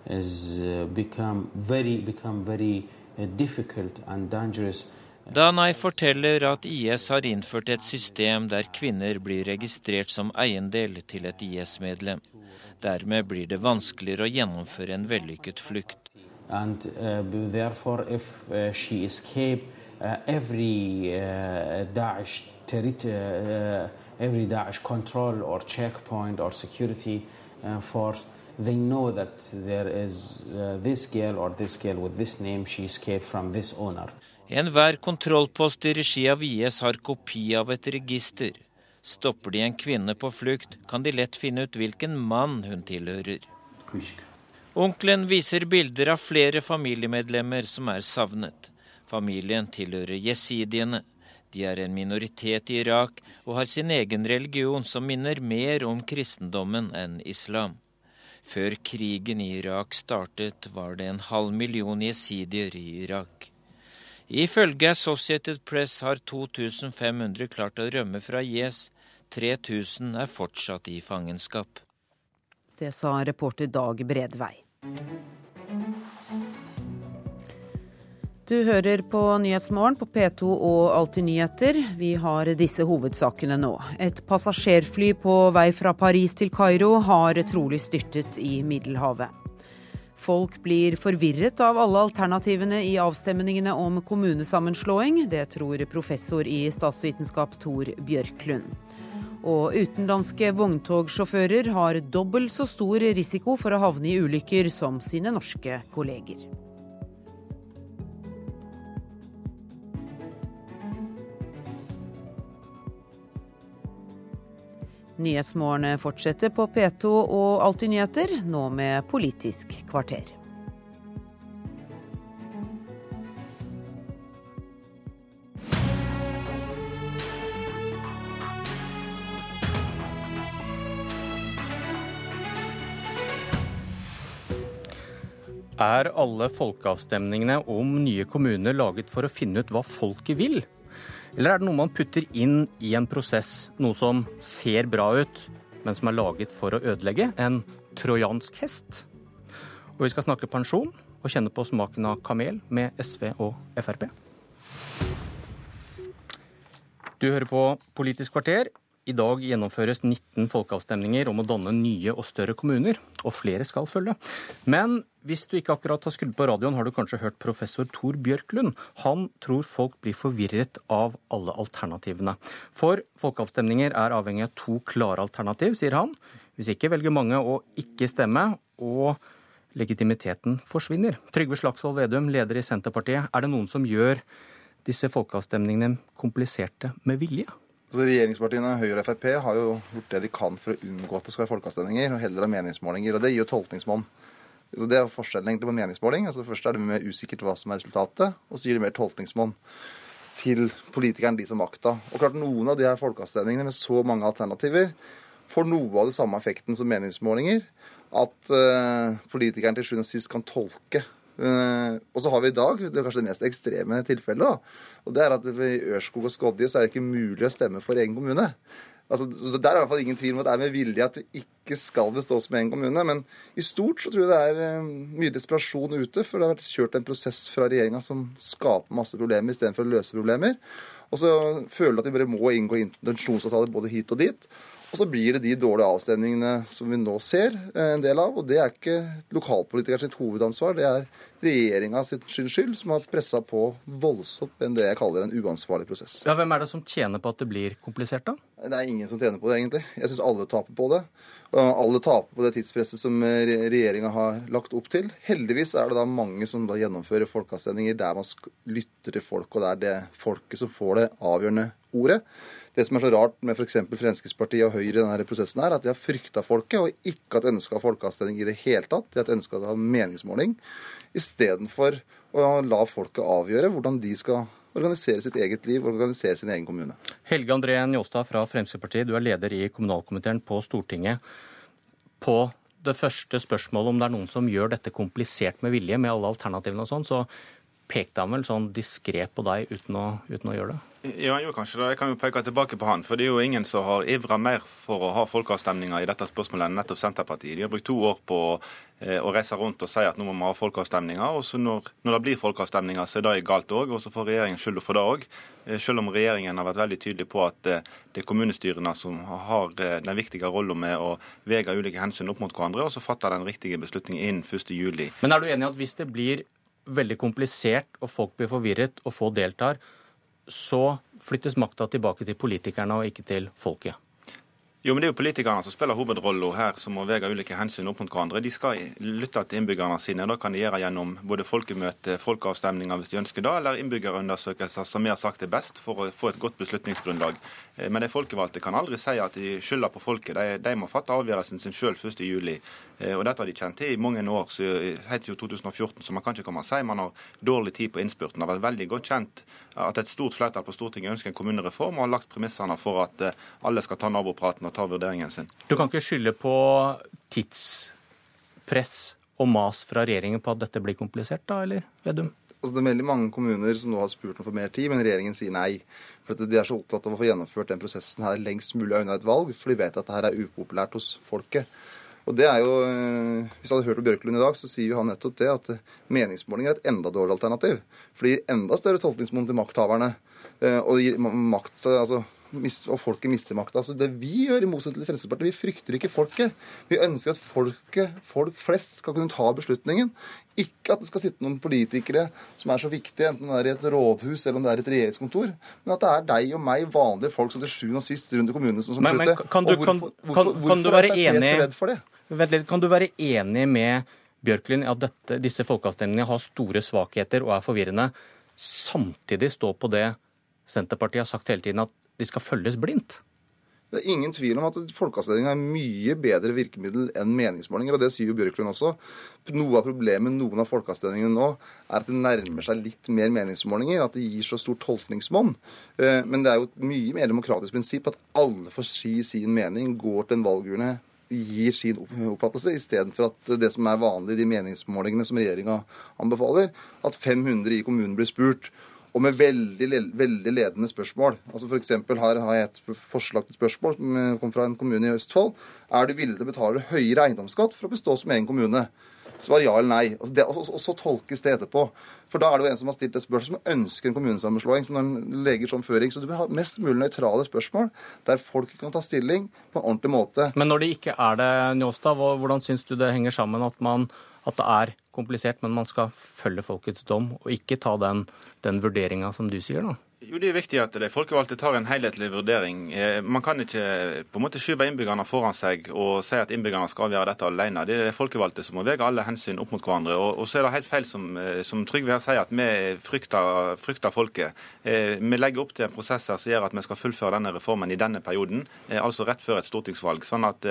has uh, become very, become very uh, difficult and dangerous. Danai forteller at IS har innført et system der kvinner blir registrert som eiendel til et IS-medlem. Dermed blir det vanskeligere å gjennomføre en vellykket flukt. And, uh, therefore, if uh, she escape, uh, every Daesh territory, every Daesh control or checkpoint or security force they know that there is uh, this girl or this girl with this name, she escaped from this owner. Enhver kontrollpost i regi av IS har kopi av et register. Stopper de en kvinne på flukt, kan de lett finne ut hvilken mann hun tilhører. Onkelen viser bilder av flere familiemedlemmer som er savnet. Familien tilhører jesidiene. De er en minoritet i Irak og har sin egen religion som minner mer om kristendommen enn islam. Før krigen i Irak startet, var det en halv million jesidier i Irak. Ifølge Associated Press har 2500 klart å rømme fra IS. 3000 er fortsatt i fangenskap. Det sa reporter Dag Bredvei. Du hører på Nyhetsmorgen på P2 og Alltid nyheter. Vi har disse hovedsakene nå. Et passasjerfly på vei fra Paris til Kairo har trolig styrtet i Middelhavet. Folk blir forvirret av alle alternativene i avstemningene om kommunesammenslåing. Det tror professor i statsvitenskap Tor Bjørklund. Og utenlandske vogntogsjåfører har dobbelt så stor risiko for å havne i ulykker som sine norske kolleger. Nyhetsmorgen fortsetter på P2 og Alltid nyheter, nå med Politisk kvarter. Er alle folkeavstemningene om nye kommuner laget for å finne ut hva folket vil? Eller er det noe man putter inn i en prosess, noe som ser bra ut, men som er laget for å ødelegge? En trojansk hest? Og vi skal snakke pensjon og kjenne på smaken av kamel med SV og Frp. Du hører på Politisk kvarter. I dag gjennomføres 19 folkeavstemninger om å danne nye og større kommuner, og flere skal følge. Men hvis du ikke akkurat har skrudd på radioen, har du kanskje hørt professor Tor Bjørklund. Han tror folk blir forvirret av alle alternativene. For folkeavstemninger er avhengig av to klare alternativ, sier han. Hvis ikke velger mange å ikke stemme, og legitimiteten forsvinner. Trygve Slagsvold Vedum, leder i Senterpartiet. Er det noen som gjør disse folkeavstemningene kompliserte med vilje? Altså, regjeringspartiene Høyre og Frp har jo gjort det de kan for å unngå at det skal være folkeavstemninger, og heller ha meningsmålinger. og Det gir jo tolkningsmål. Så Det er forskjellen egentlig på meningsmåling. Altså, først er det mer usikkert hva som er resultatet, og så gir det mer tolkningsmål til politikeren, de som makta. Og klart Noen av de her folkeavstemningene med så mange alternativer får noe av det samme effekten som meningsmålinger. At uh, politikeren til sjuende og sist kan tolke. Uh, og så har vi i dag det er kanskje det mest ekstreme tilfellet. da, og det er at I Ørskog og Skodje så er det ikke mulig å stemme for egen kommune. Altså, der er i hvert fall ingen tvil om at det er med vilje at vi ikke skal bestå som egen kommune. Men i stort så tror jeg det er eh, mye desperasjon ute, for det har vært kjørt en prosess fra regjeringa som skaper masse problemer istedenfor å løse problemer. Og så føler de at de bare må inngå intensjonsavtaler både hit og dit. Og så blir det de dårlige avstemningene som vi nå ser eh, en del av. Og det er ikke lokalpolitikers sitt hovedansvar, det er regjeringa sin skyld, som har pressa på voldsomt enn det jeg kaller en uansvarlig prosess. Ja, Hvem er det som tjener på at det blir komplisert, da? Det er ingen som tjener på det, egentlig. Jeg syns alle taper på det. Alle taper på det tidspresset som regjeringa har lagt opp til. Heldigvis er det da mange som da gjennomfører folkeavstemninger der man lytter til folk, og det er det folket som får det avgjørende ordet. Det som er så rart med f.eks. Fremskrittspartiet og Høyre i denne prosessen, er at de har frykta folket og ikke hatt ønske av folkeavstemning i det hele tatt. De har hatt ønske ha meningsmåling istedenfor å la folket avgjøre hvordan de skal organisere sitt eget liv, og organisere sin egen kommune. Helge André Njåstad fra Fremskrittspartiet, du er leder i kommunalkomiteen på Stortinget. På det første spørsmålet om det er noen som gjør dette komplisert med vilje, med alle alternativene og sånn, så pekte han vel sånn diskré på deg uten å, uten å gjøre det? Ja, han kanskje det. Jeg kan jo peke tilbake på han. For det er jo ingen som har ivra mer for å ha folkeavstemninger i dette spørsmålet enn nettopp Senterpartiet. De har brukt to år på eh, å reise rundt og si at nå må vi ha folkeavstemninger. Og så når, når, det blir folkeavstemninger, så er det galt òg. Og så får regjeringen skylda for det òg. Eh, selv om regjeringen har vært veldig tydelig på at eh, det er kommunestyrene som har den viktige rollen med å vege ulike hensyn opp mot hverandre, og så fatter den riktige beslutningen innen 1.7. Men er du enig i at hvis det blir veldig komplisert, og folk blir forvirret, og få deltar, så flyttes makta tilbake til politikerne og ikke til folket. Jo, men Det er jo politikerne som spiller hovedrollen her, som må veie ulike hensyn opp mot hverandre. De skal lytte til innbyggerne sine. Det kan de gjøre gjennom både folkemøte, folkeavstemninger hvis de ønsker det, eller innbyggerundersøkelser, som vi har sagt er best for å få et godt beslutningsgrunnlag. Eh, men de folkevalgte kan aldri si at de skylder på folket. De, de må fatte avgjørelsen sin sjøl 1.7. Eh, og dette har de kjent til i mange år. så Det heter jo 2014, så man kan ikke komme og si man har dårlig tid på innspurten. Det har vært veldig godt kjent at et stort flertall på Stortinget ønsker en kommunereform og har lagt premissene for at eh, alle skal ta nabopraten og ta vurderingen sin. Du kan ikke skylde på tidspress og mas fra regjeringen på at dette blir komplisert, da, eller Vedum? Altså, det er veldig mange kommuner som nå har spurt om for mer tid, men regjeringen sier nei. For De er så opptatt av å få gjennomført den prosessen her lengst mulig unna et valg, for de vet at dette er upopulært hos folket. Og det er jo, eh, Hvis jeg hadde hørt på Bjørklund i dag, så sier jo han nettopp det at meningsmåling er et enda dårligere alternativ. For det gir enda større tolkningsmonn til makthaverne. Eh, og makt, altså og folket mister makta. Altså det vi gjør, i motsetning til Fremskrittspartiet, vi frykter ikke folket. Vi ønsker at folket, folk flest skal kunne ta beslutningen. Ikke at det skal sitte noen politikere som er så viktige, enten det er i et rådhus eller om det er et regjeringskontor, men at det er deg og meg, vanlige folk, som til sjuende og sist rundt i kommunene som men, men, kan du, hvorfor, kan, hvorfor, kan, kan du være enig, så redd for det? Litt, kan du være enig med Bjørklund i at dette, disse folkeavstemningene har store svakheter og er forvirrende, samtidig stå på det Senterpartiet har sagt hele tiden, at de skal følges blindt? Det er ingen tvil om at folkeavstemning er mye bedre virkemiddel enn meningsmålinger, og det sier jo Bjørklund også. Noe av problemet med noen av folkeavstemningene nå er at det nærmer seg litt mer meningsmålinger, at det gir så stor tolkningsmonn. Eh, men det er jo et mye mer demokratisk prinsipp at alle får si sin mening, går til en valgurne, gir sin oppfattelse, istedenfor at det som er vanlig i de meningsmålingene som regjeringa anbefaler, at 500 i kommunen blir spurt og med veldig, veldig ledende spørsmål. Altså F.eks. her har jeg et forslag til spørsmål som kom fra en kommune i Østfold. Er du villig til å betale høyere eiendomsskatt for å bestå som egen kommune? Svar ja eller nei. Altså det, og, og, så tolkes det etterpå. For da er det jo en som har stilt et spørsmål som ønsker en kommunesammenslåing, som den leger som føring. Så du bør ha mest mulig nøytrale spørsmål der folk kan ta stilling på en ordentlig måte. Men når det ikke er det, Njåstad, hvordan syns du det henger sammen at man at det er komplisert, men man skal følge folkets dom og ikke ta den, den vurderinga som du sier, da? Jo, Det er viktig at de folkevalgte tar en helhetlig vurdering. Eh, man kan ikke på en måte skyve innbyggerne foran seg og si at innbyggerne skal avgjøre dette alene. Det er de folkevalgte som må veie alle hensyn opp mot hverandre. Og, og så er det helt feil som, eh, som Trygve her sier, at vi frykter, frykter folket. Eh, vi legger opp til en prosess som gjør at vi skal fullføre denne reformen i denne perioden, altså rett før et stortingsvalg. Sånn at,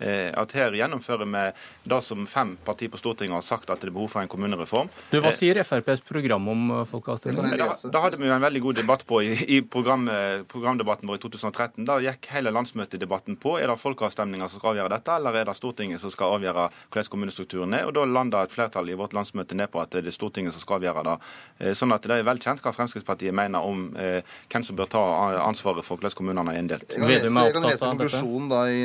at her gjennomfører vi det som fem partier på Stortinget har sagt at det er behov for en kommunereform. Du, Hva sier FrPs program om folkeavstemning? Da, da hadde vi jo en veldig god debatt debatt på i, i program, programdebatten vår i 2013. Da gikk hele landsmøtedebatten på er det folkeavstemninger som skal avgjøre dette, eller er det Stortinget som skal avgjøre hvordan kommunestrukturen er. Og Da landa et flertall i vårt landsmøte ned på at det er Stortinget som skal avgjøre det. Eh, sånn at det er vel kjent hva Fremskrittspartiet mener om eh, hvem som bør ta ansvaret for hvordan kommunene er inndelt. Jeg kan lese, jeg kan lese konklusjonen da i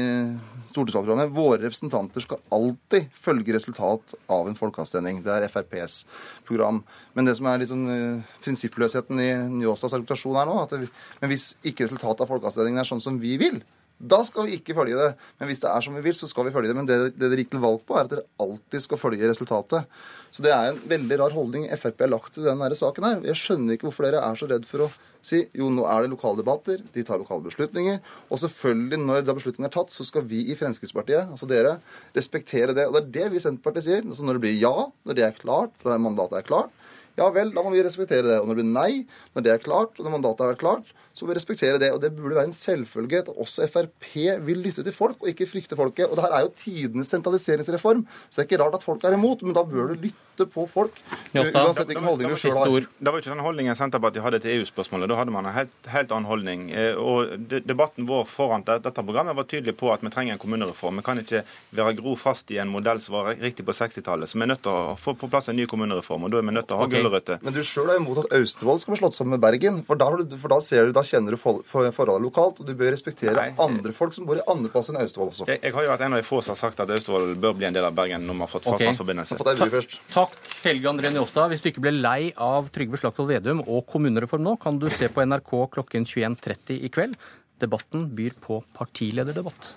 stortingsvalgprogrammet. Våre representanter skal alltid følge resultat av en folkeavstemning. Det er FrPs program. Men det som er litt sånn uh, prinsippløsheten i Njåstads argumentasjon her nå, at det, men hvis ikke resultatet av folkeavstemningen er sånn som vi vil, da skal vi ikke følge det. Men hvis det er som vi vil, så skal vi følge det. Men det, det dere gikk til valg på, er at dere alltid skal følge resultatet. Så det er en veldig rar holdning Frp har lagt til denne saken her. Jeg skjønner ikke hvorfor dere er så redd for å si jo, nå er det lokale debatter, de tar lokale beslutninger. Og selvfølgelig, når da beslutningen er tatt, så skal vi i Fremskrittspartiet, altså dere, respektere det. Og det er det vi i Senterpartiet sier. Altså når det blir ja, når det er klart, når mandatet er klart, Ja vel, da må vi respektere det. Og når det blir nei, når det er klart, og når mandatet har vært klart, så må vi respektere det. Og det burde være en selvfølge at også Frp vil lytte til folk, og ikke frykte folket. Og det her er jo tidenes sentraliseringsreform, så det er ikke rart at folk er imot, men da bør du lytte på folk. Uansett hvilken holdning du sjøl har. Det var ikke den holdningen Senterpartiet hadde til EU-spørsmålet. Da hadde man en helt, helt annen holdning. Eh, og Debatten vår foran dette programmet var tydelig på at vi trenger en kommunereform. Vi kan ikke være gro fast i en modell som var riktig på 60-tallet. Så vi er nødt til å få på plass en ny kommunereform. og Da er vi nødt til å ha okay. Gulrøtter. Men du sjøl er imot at Austevoll skal bli slått sammen med Bergen. For da, du, for da, du, da kjenner du for, for, forholdet lokalt, og du bør respektere Nei. andre folk som bor i andre plass enn Austevoll også. Jeg, jeg, har jo vært en av de få som har sagt at Austevoll bør bli en del av Bergen når man har fått okay. fastlandsforbindelse. Takk, Helge André Njåstad. Hvis du ikke ble lei av Trygve Slagsvold Vedum og kommunereform nå, kan du se på NRK klokken 21.30 i kveld. Debatten byr på partilederdebatt.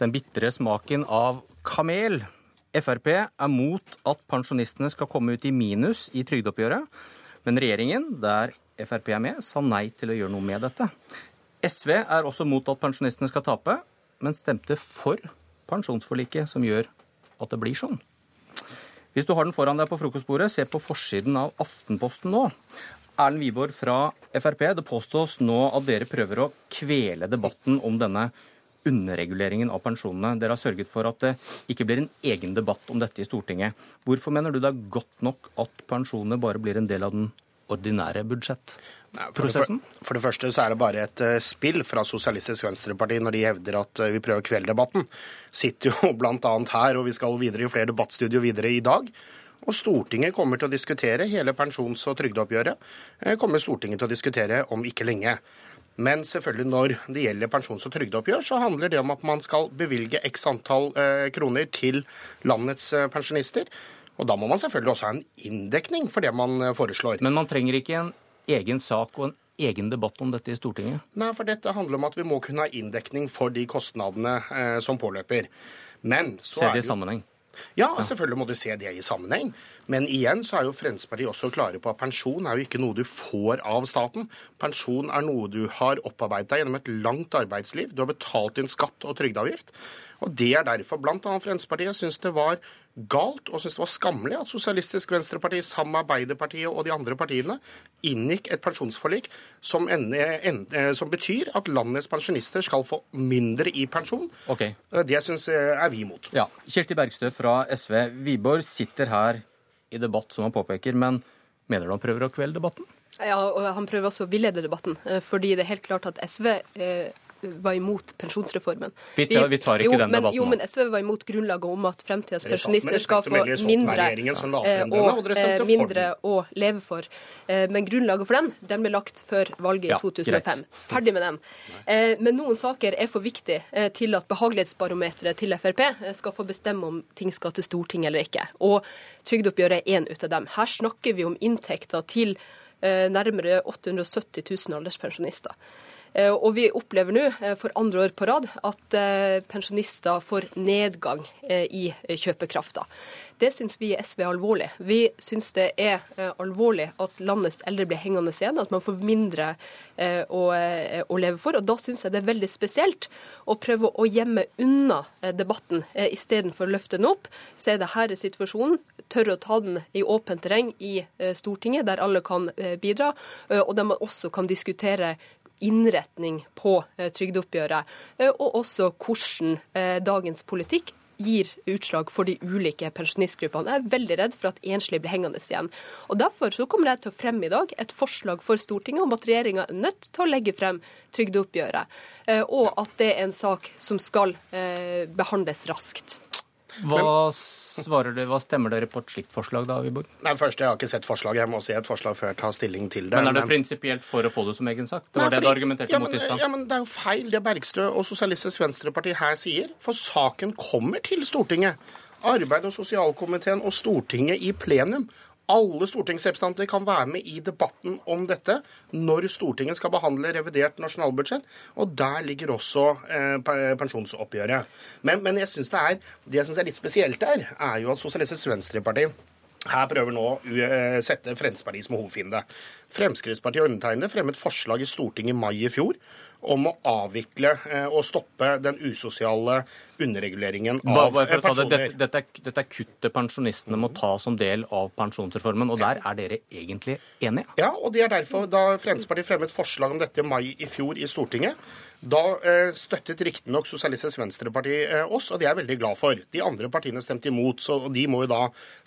Den bitre smaken av kamel. Frp er mot at pensjonistene skal komme ut i minus i trygdeoppgjøret, men regjeringen, der Frp er med, sa nei til å gjøre noe med dette. SV er også mot at pensjonistene skal tape, men stemte for pensjonsforliket, som gjør at det blir sånn. Hvis du har den foran deg på frokostbordet, se på forsiden av Aftenposten nå. Erlend Wiborg fra Frp, det påstås nå at dere prøver å kvele debatten om denne underreguleringen av pensjonene. Dere har sørget for at det ikke blir en egen debatt om dette i Stortinget. Hvorfor mener du det er godt nok at pensjonene bare blir en del av den ordinære budsjettprosessen? For, for, det første så er det bare et uh, spill fra Sosialistisk Venstreparti når de hevder at uh, vi prøver kvelddebatten. Sitter jo bl.a. her, og vi skal videre i flere debattstudio videre i dag. Og Stortinget kommer til å diskutere hele pensjons- og trygdeoppgjøret. Uh, kommer Stortinget til å diskutere om ikke lenge. Men selvfølgelig når det gjelder pensjons- og trygdeoppgjør, så handler det om at man skal bevilge x antall eh, kroner til landets eh, pensjonister. Og da må man selvfølgelig også ha en inndekning for det man eh, foreslår. Men man trenger ikke en egen sak og en egen debatt om dette i Stortinget? Nei, for dette handler om at vi må kunne ha inndekning for de kostnadene som påløper. Men så Ser det i sammenheng? Ja, selvfølgelig må du se det i sammenheng. Men igjen så er jo Fremskrittspartiet også klare på at pensjon er jo ikke noe du får av staten. Pensjon er noe du har opparbeidet deg gjennom et langt arbeidsliv. Du har betalt din skatt og trygdeavgift. Og Det er derfor bl.a. Fremskrittspartiet syns det var galt og synes det var skammelig at Sosialistisk Venstreparti sammen med Arbeiderpartiet og de andre partiene inngikk et pensjonsforlik som, eh, som betyr at landets pensjonister skal få mindre i pensjon. Okay. Eh, det syns er vi imot. Ja. Kjersti Bergstø fra SV. Wiborg sitter her i debatt, som han påpeker, men mener du han prøver å kvele debatten? Ja, og han prøver også å villede debatten. Eh, fordi det er helt klart at SV eh, var imot pensjonsreformen. Vi tar, vi tar ikke jo, den men, debatten Jo, men SV var imot grunnlaget om at fremtidens pensjonister skal få mindre, eh, og, eh, mindre å leve for. Eh, men grunnlaget for den den ble lagt før valget i ja, 2005. Ferdig med den. Eh, men noen saker er for viktige eh, til at behagelighetsbarometeret til Frp skal få bestemme om ting skal til Stortinget eller ikke. Og trygdeoppgjøret er én ut av dem. Her snakker vi om inntekter til nærmere 870 000 alderspensjonister. Eh, og vi opplever nå eh, for andre år på rad at eh, pensjonister får nedgang i kjøpekrafta. Det syns vi i SV er alvorlig. Vi syns det er alvorlig at landets eldre blir hengende igjen, at man får mindre å, å leve for. Og da syns jeg det er veldig spesielt å prøve å gjemme unna debatten istedenfor å løfte den opp. Se det her er situasjonen, tørre å ta den i åpent terreng i Stortinget, der alle kan bidra, og der man også kan diskutere innretning på eh, trygdeoppgjøret, eh, og også hvordan eh, dagens politikk gir utslag for de ulike pensjonistgruppene. Jeg er veldig redd for at enslige blir hengende igjen. Og Derfor så kommer jeg til å fremme i dag et forslag for Stortinget om at regjeringa er nødt til å legge frem trygdeoppgjøret, og at det er en sak som skal behandles raskt. Hva svarer du, hva stemmer dere på et slikt forslag da, Wiborg? Nei, først, Jeg har ikke sett forslaget. Jeg må se et forslag før jeg tar stilling til det. Men er det prinsipielt for å få det som egen sak? Det var Nei, fordi, det du argumenterte ja, mot i stad. Ja, men det er jo feil det Bergstø og Sosialistisk Venstreparti her sier. For saken kommer til Stortinget. Arbeid- og sosialkomiteen og Stortinget i plenum alle stortingsrepresentanter kan være med i debatten om dette når Stortinget skal behandle revidert nasjonalbudsjett. Og der ligger også eh, pensjonsoppgjøret. Men, men jeg synes det, er, det jeg syns er litt spesielt der, er jo at Sosialistisk Venstreparti her prøver nå å eh, sette Fremskrittspartiet som hovedfiende. Fremskrittspartiet og undertegnede fremmet forslag i Stortinget i mai i fjor om å avvikle eh, og stoppe den usosiale underreguleringen av personer. Dette, dette, er, dette er kuttet pensjonistene må ta som del av pensjonsreformen, og der er dere egentlig enige? Ja, og det er derfor da Fremskrittspartiet fremmet forslag om dette i mai i fjor i Stortinget, da eh, støttet riktignok Sosialistisk Venstreparti eh, oss, og det er jeg veldig glad for. De andre partiene stemte imot, så de må jo da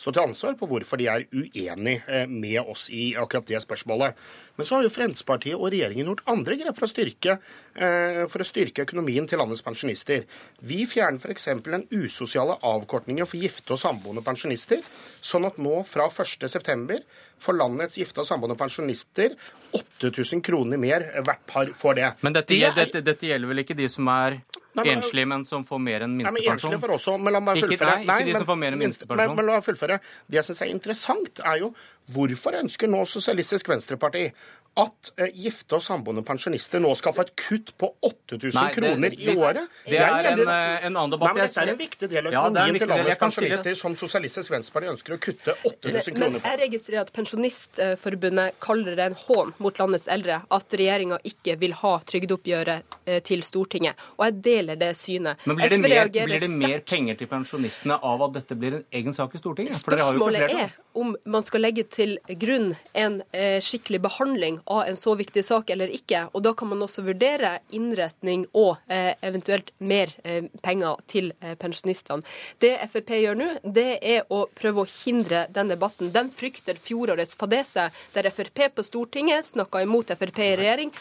stå til ansvar på hvorfor de er uenig eh, med oss i akkurat det spørsmålet. Men så har jo Fremskrittspartiet og regjeringen gjort andre grep for å styrke, eh, for å styrke økonomien til landets pensjonister. Vi fjerner f.eks. den usosiale avkortningen for gifte og samboende pensjonister, sånn at nå fra 1.9 for landets gifte og samboende pensjonister 8000 kroner mer hvert par får det. Men dette, det er... dette, dette gjelder vel ikke de som er Nei, men, enslige, men som får mer enn minstepensjon? Nei, også, men la meg fullføre. Ikke, nei, ikke de som får mer enn minstepensjon. Men, men la meg fullføre. Det jeg syns er interessant, er jo hvorfor ønsker nå Sosialistisk Venstreparti at uh, gifte og samboende pensjonister nå skal få et kutt på 8000 Nei, kroner i året. Det er en, eh, en, annen debatt. Nei, men Dette er en viktig del av økonomien ja, til landets pensjonister som Sosialistisk Venstreparti ønsker å kutte 8000 kroner på. Men jeg registrerer at Pensjonistforbundet kaller det en hån mot landets eldre at regjeringa ikke vil ha trygdeoppgjøret eh, til Stortinget. Og jeg deler det synet. Men blir det, mer, blir det mer, penger til pensjonistene av at dette blir en egen sak i Stortinget? Spørsmålet er om man skal legge til grunn en eh, skikkelig behandling av en så viktig sak eller ikke. Og da kan man også vurdere innretning og eh, eventuelt mer eh, penger til pensjonistene. Det Frp gjør nå, det er å prøve å hindre den debatten. De frykter fjorårets fadese, der Frp på Stortinget snakka imot Frp i regjering,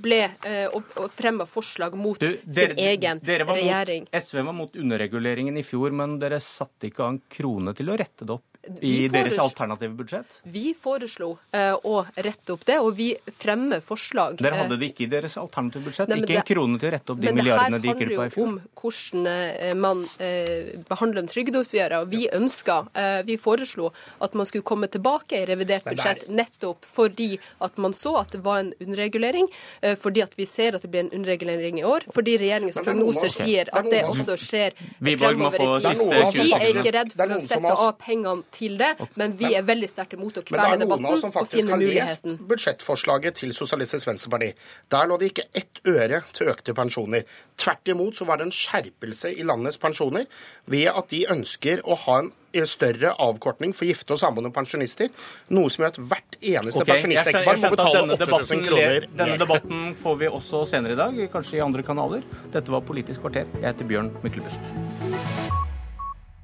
ble og, fremma forslag mot du, dere, sin egen regjering. Mot, SV var mot underreguleringen i fjor, men dere satte ikke av en krone til å rette det opp i deres alternative budsjett? Vi foreslo uh, å rette opp det, og vi fremmer forslag. Dere hadde det ikke i deres alternative budsjett? Nei, ikke en krone til å rette opp de milliardene de gikk glipp av i fjor? Men det her handler jo om hvordan uh, man uh, behandler trygdeoppgjøret. Og vi ønska, vi foreslo at man skulle komme tilbake i revidert budsjett nettopp fordi at man så at det var en underregulering, fordi at vi ser at det blir en underregulering i år, fordi regjeringens prognoser sier at det også skjer fremover i tid. Vi er ikke redd for å sette av pengene til det, men vi er veldig sterkt imot å kvele debatten og finne muligheten. Men det er noen som faktisk har lest budsjettforslaget til Sosialistisk Venstreparti. Der lå det ikke ett øre til økte pensjoner. Tvert imot så var det en skjerpelse i landets pensjoner ved at de ønsker å ha en større avkortning for gifte og samboende pensjonister. Noe som gjør at hvert eneste okay, pensjonistektepar må betale 8000 kroner Denne debatten får vi også senere i dag, kanskje i andre kanaler. Dette var Politisk kvarter. Jeg heter Bjørn Myklebust.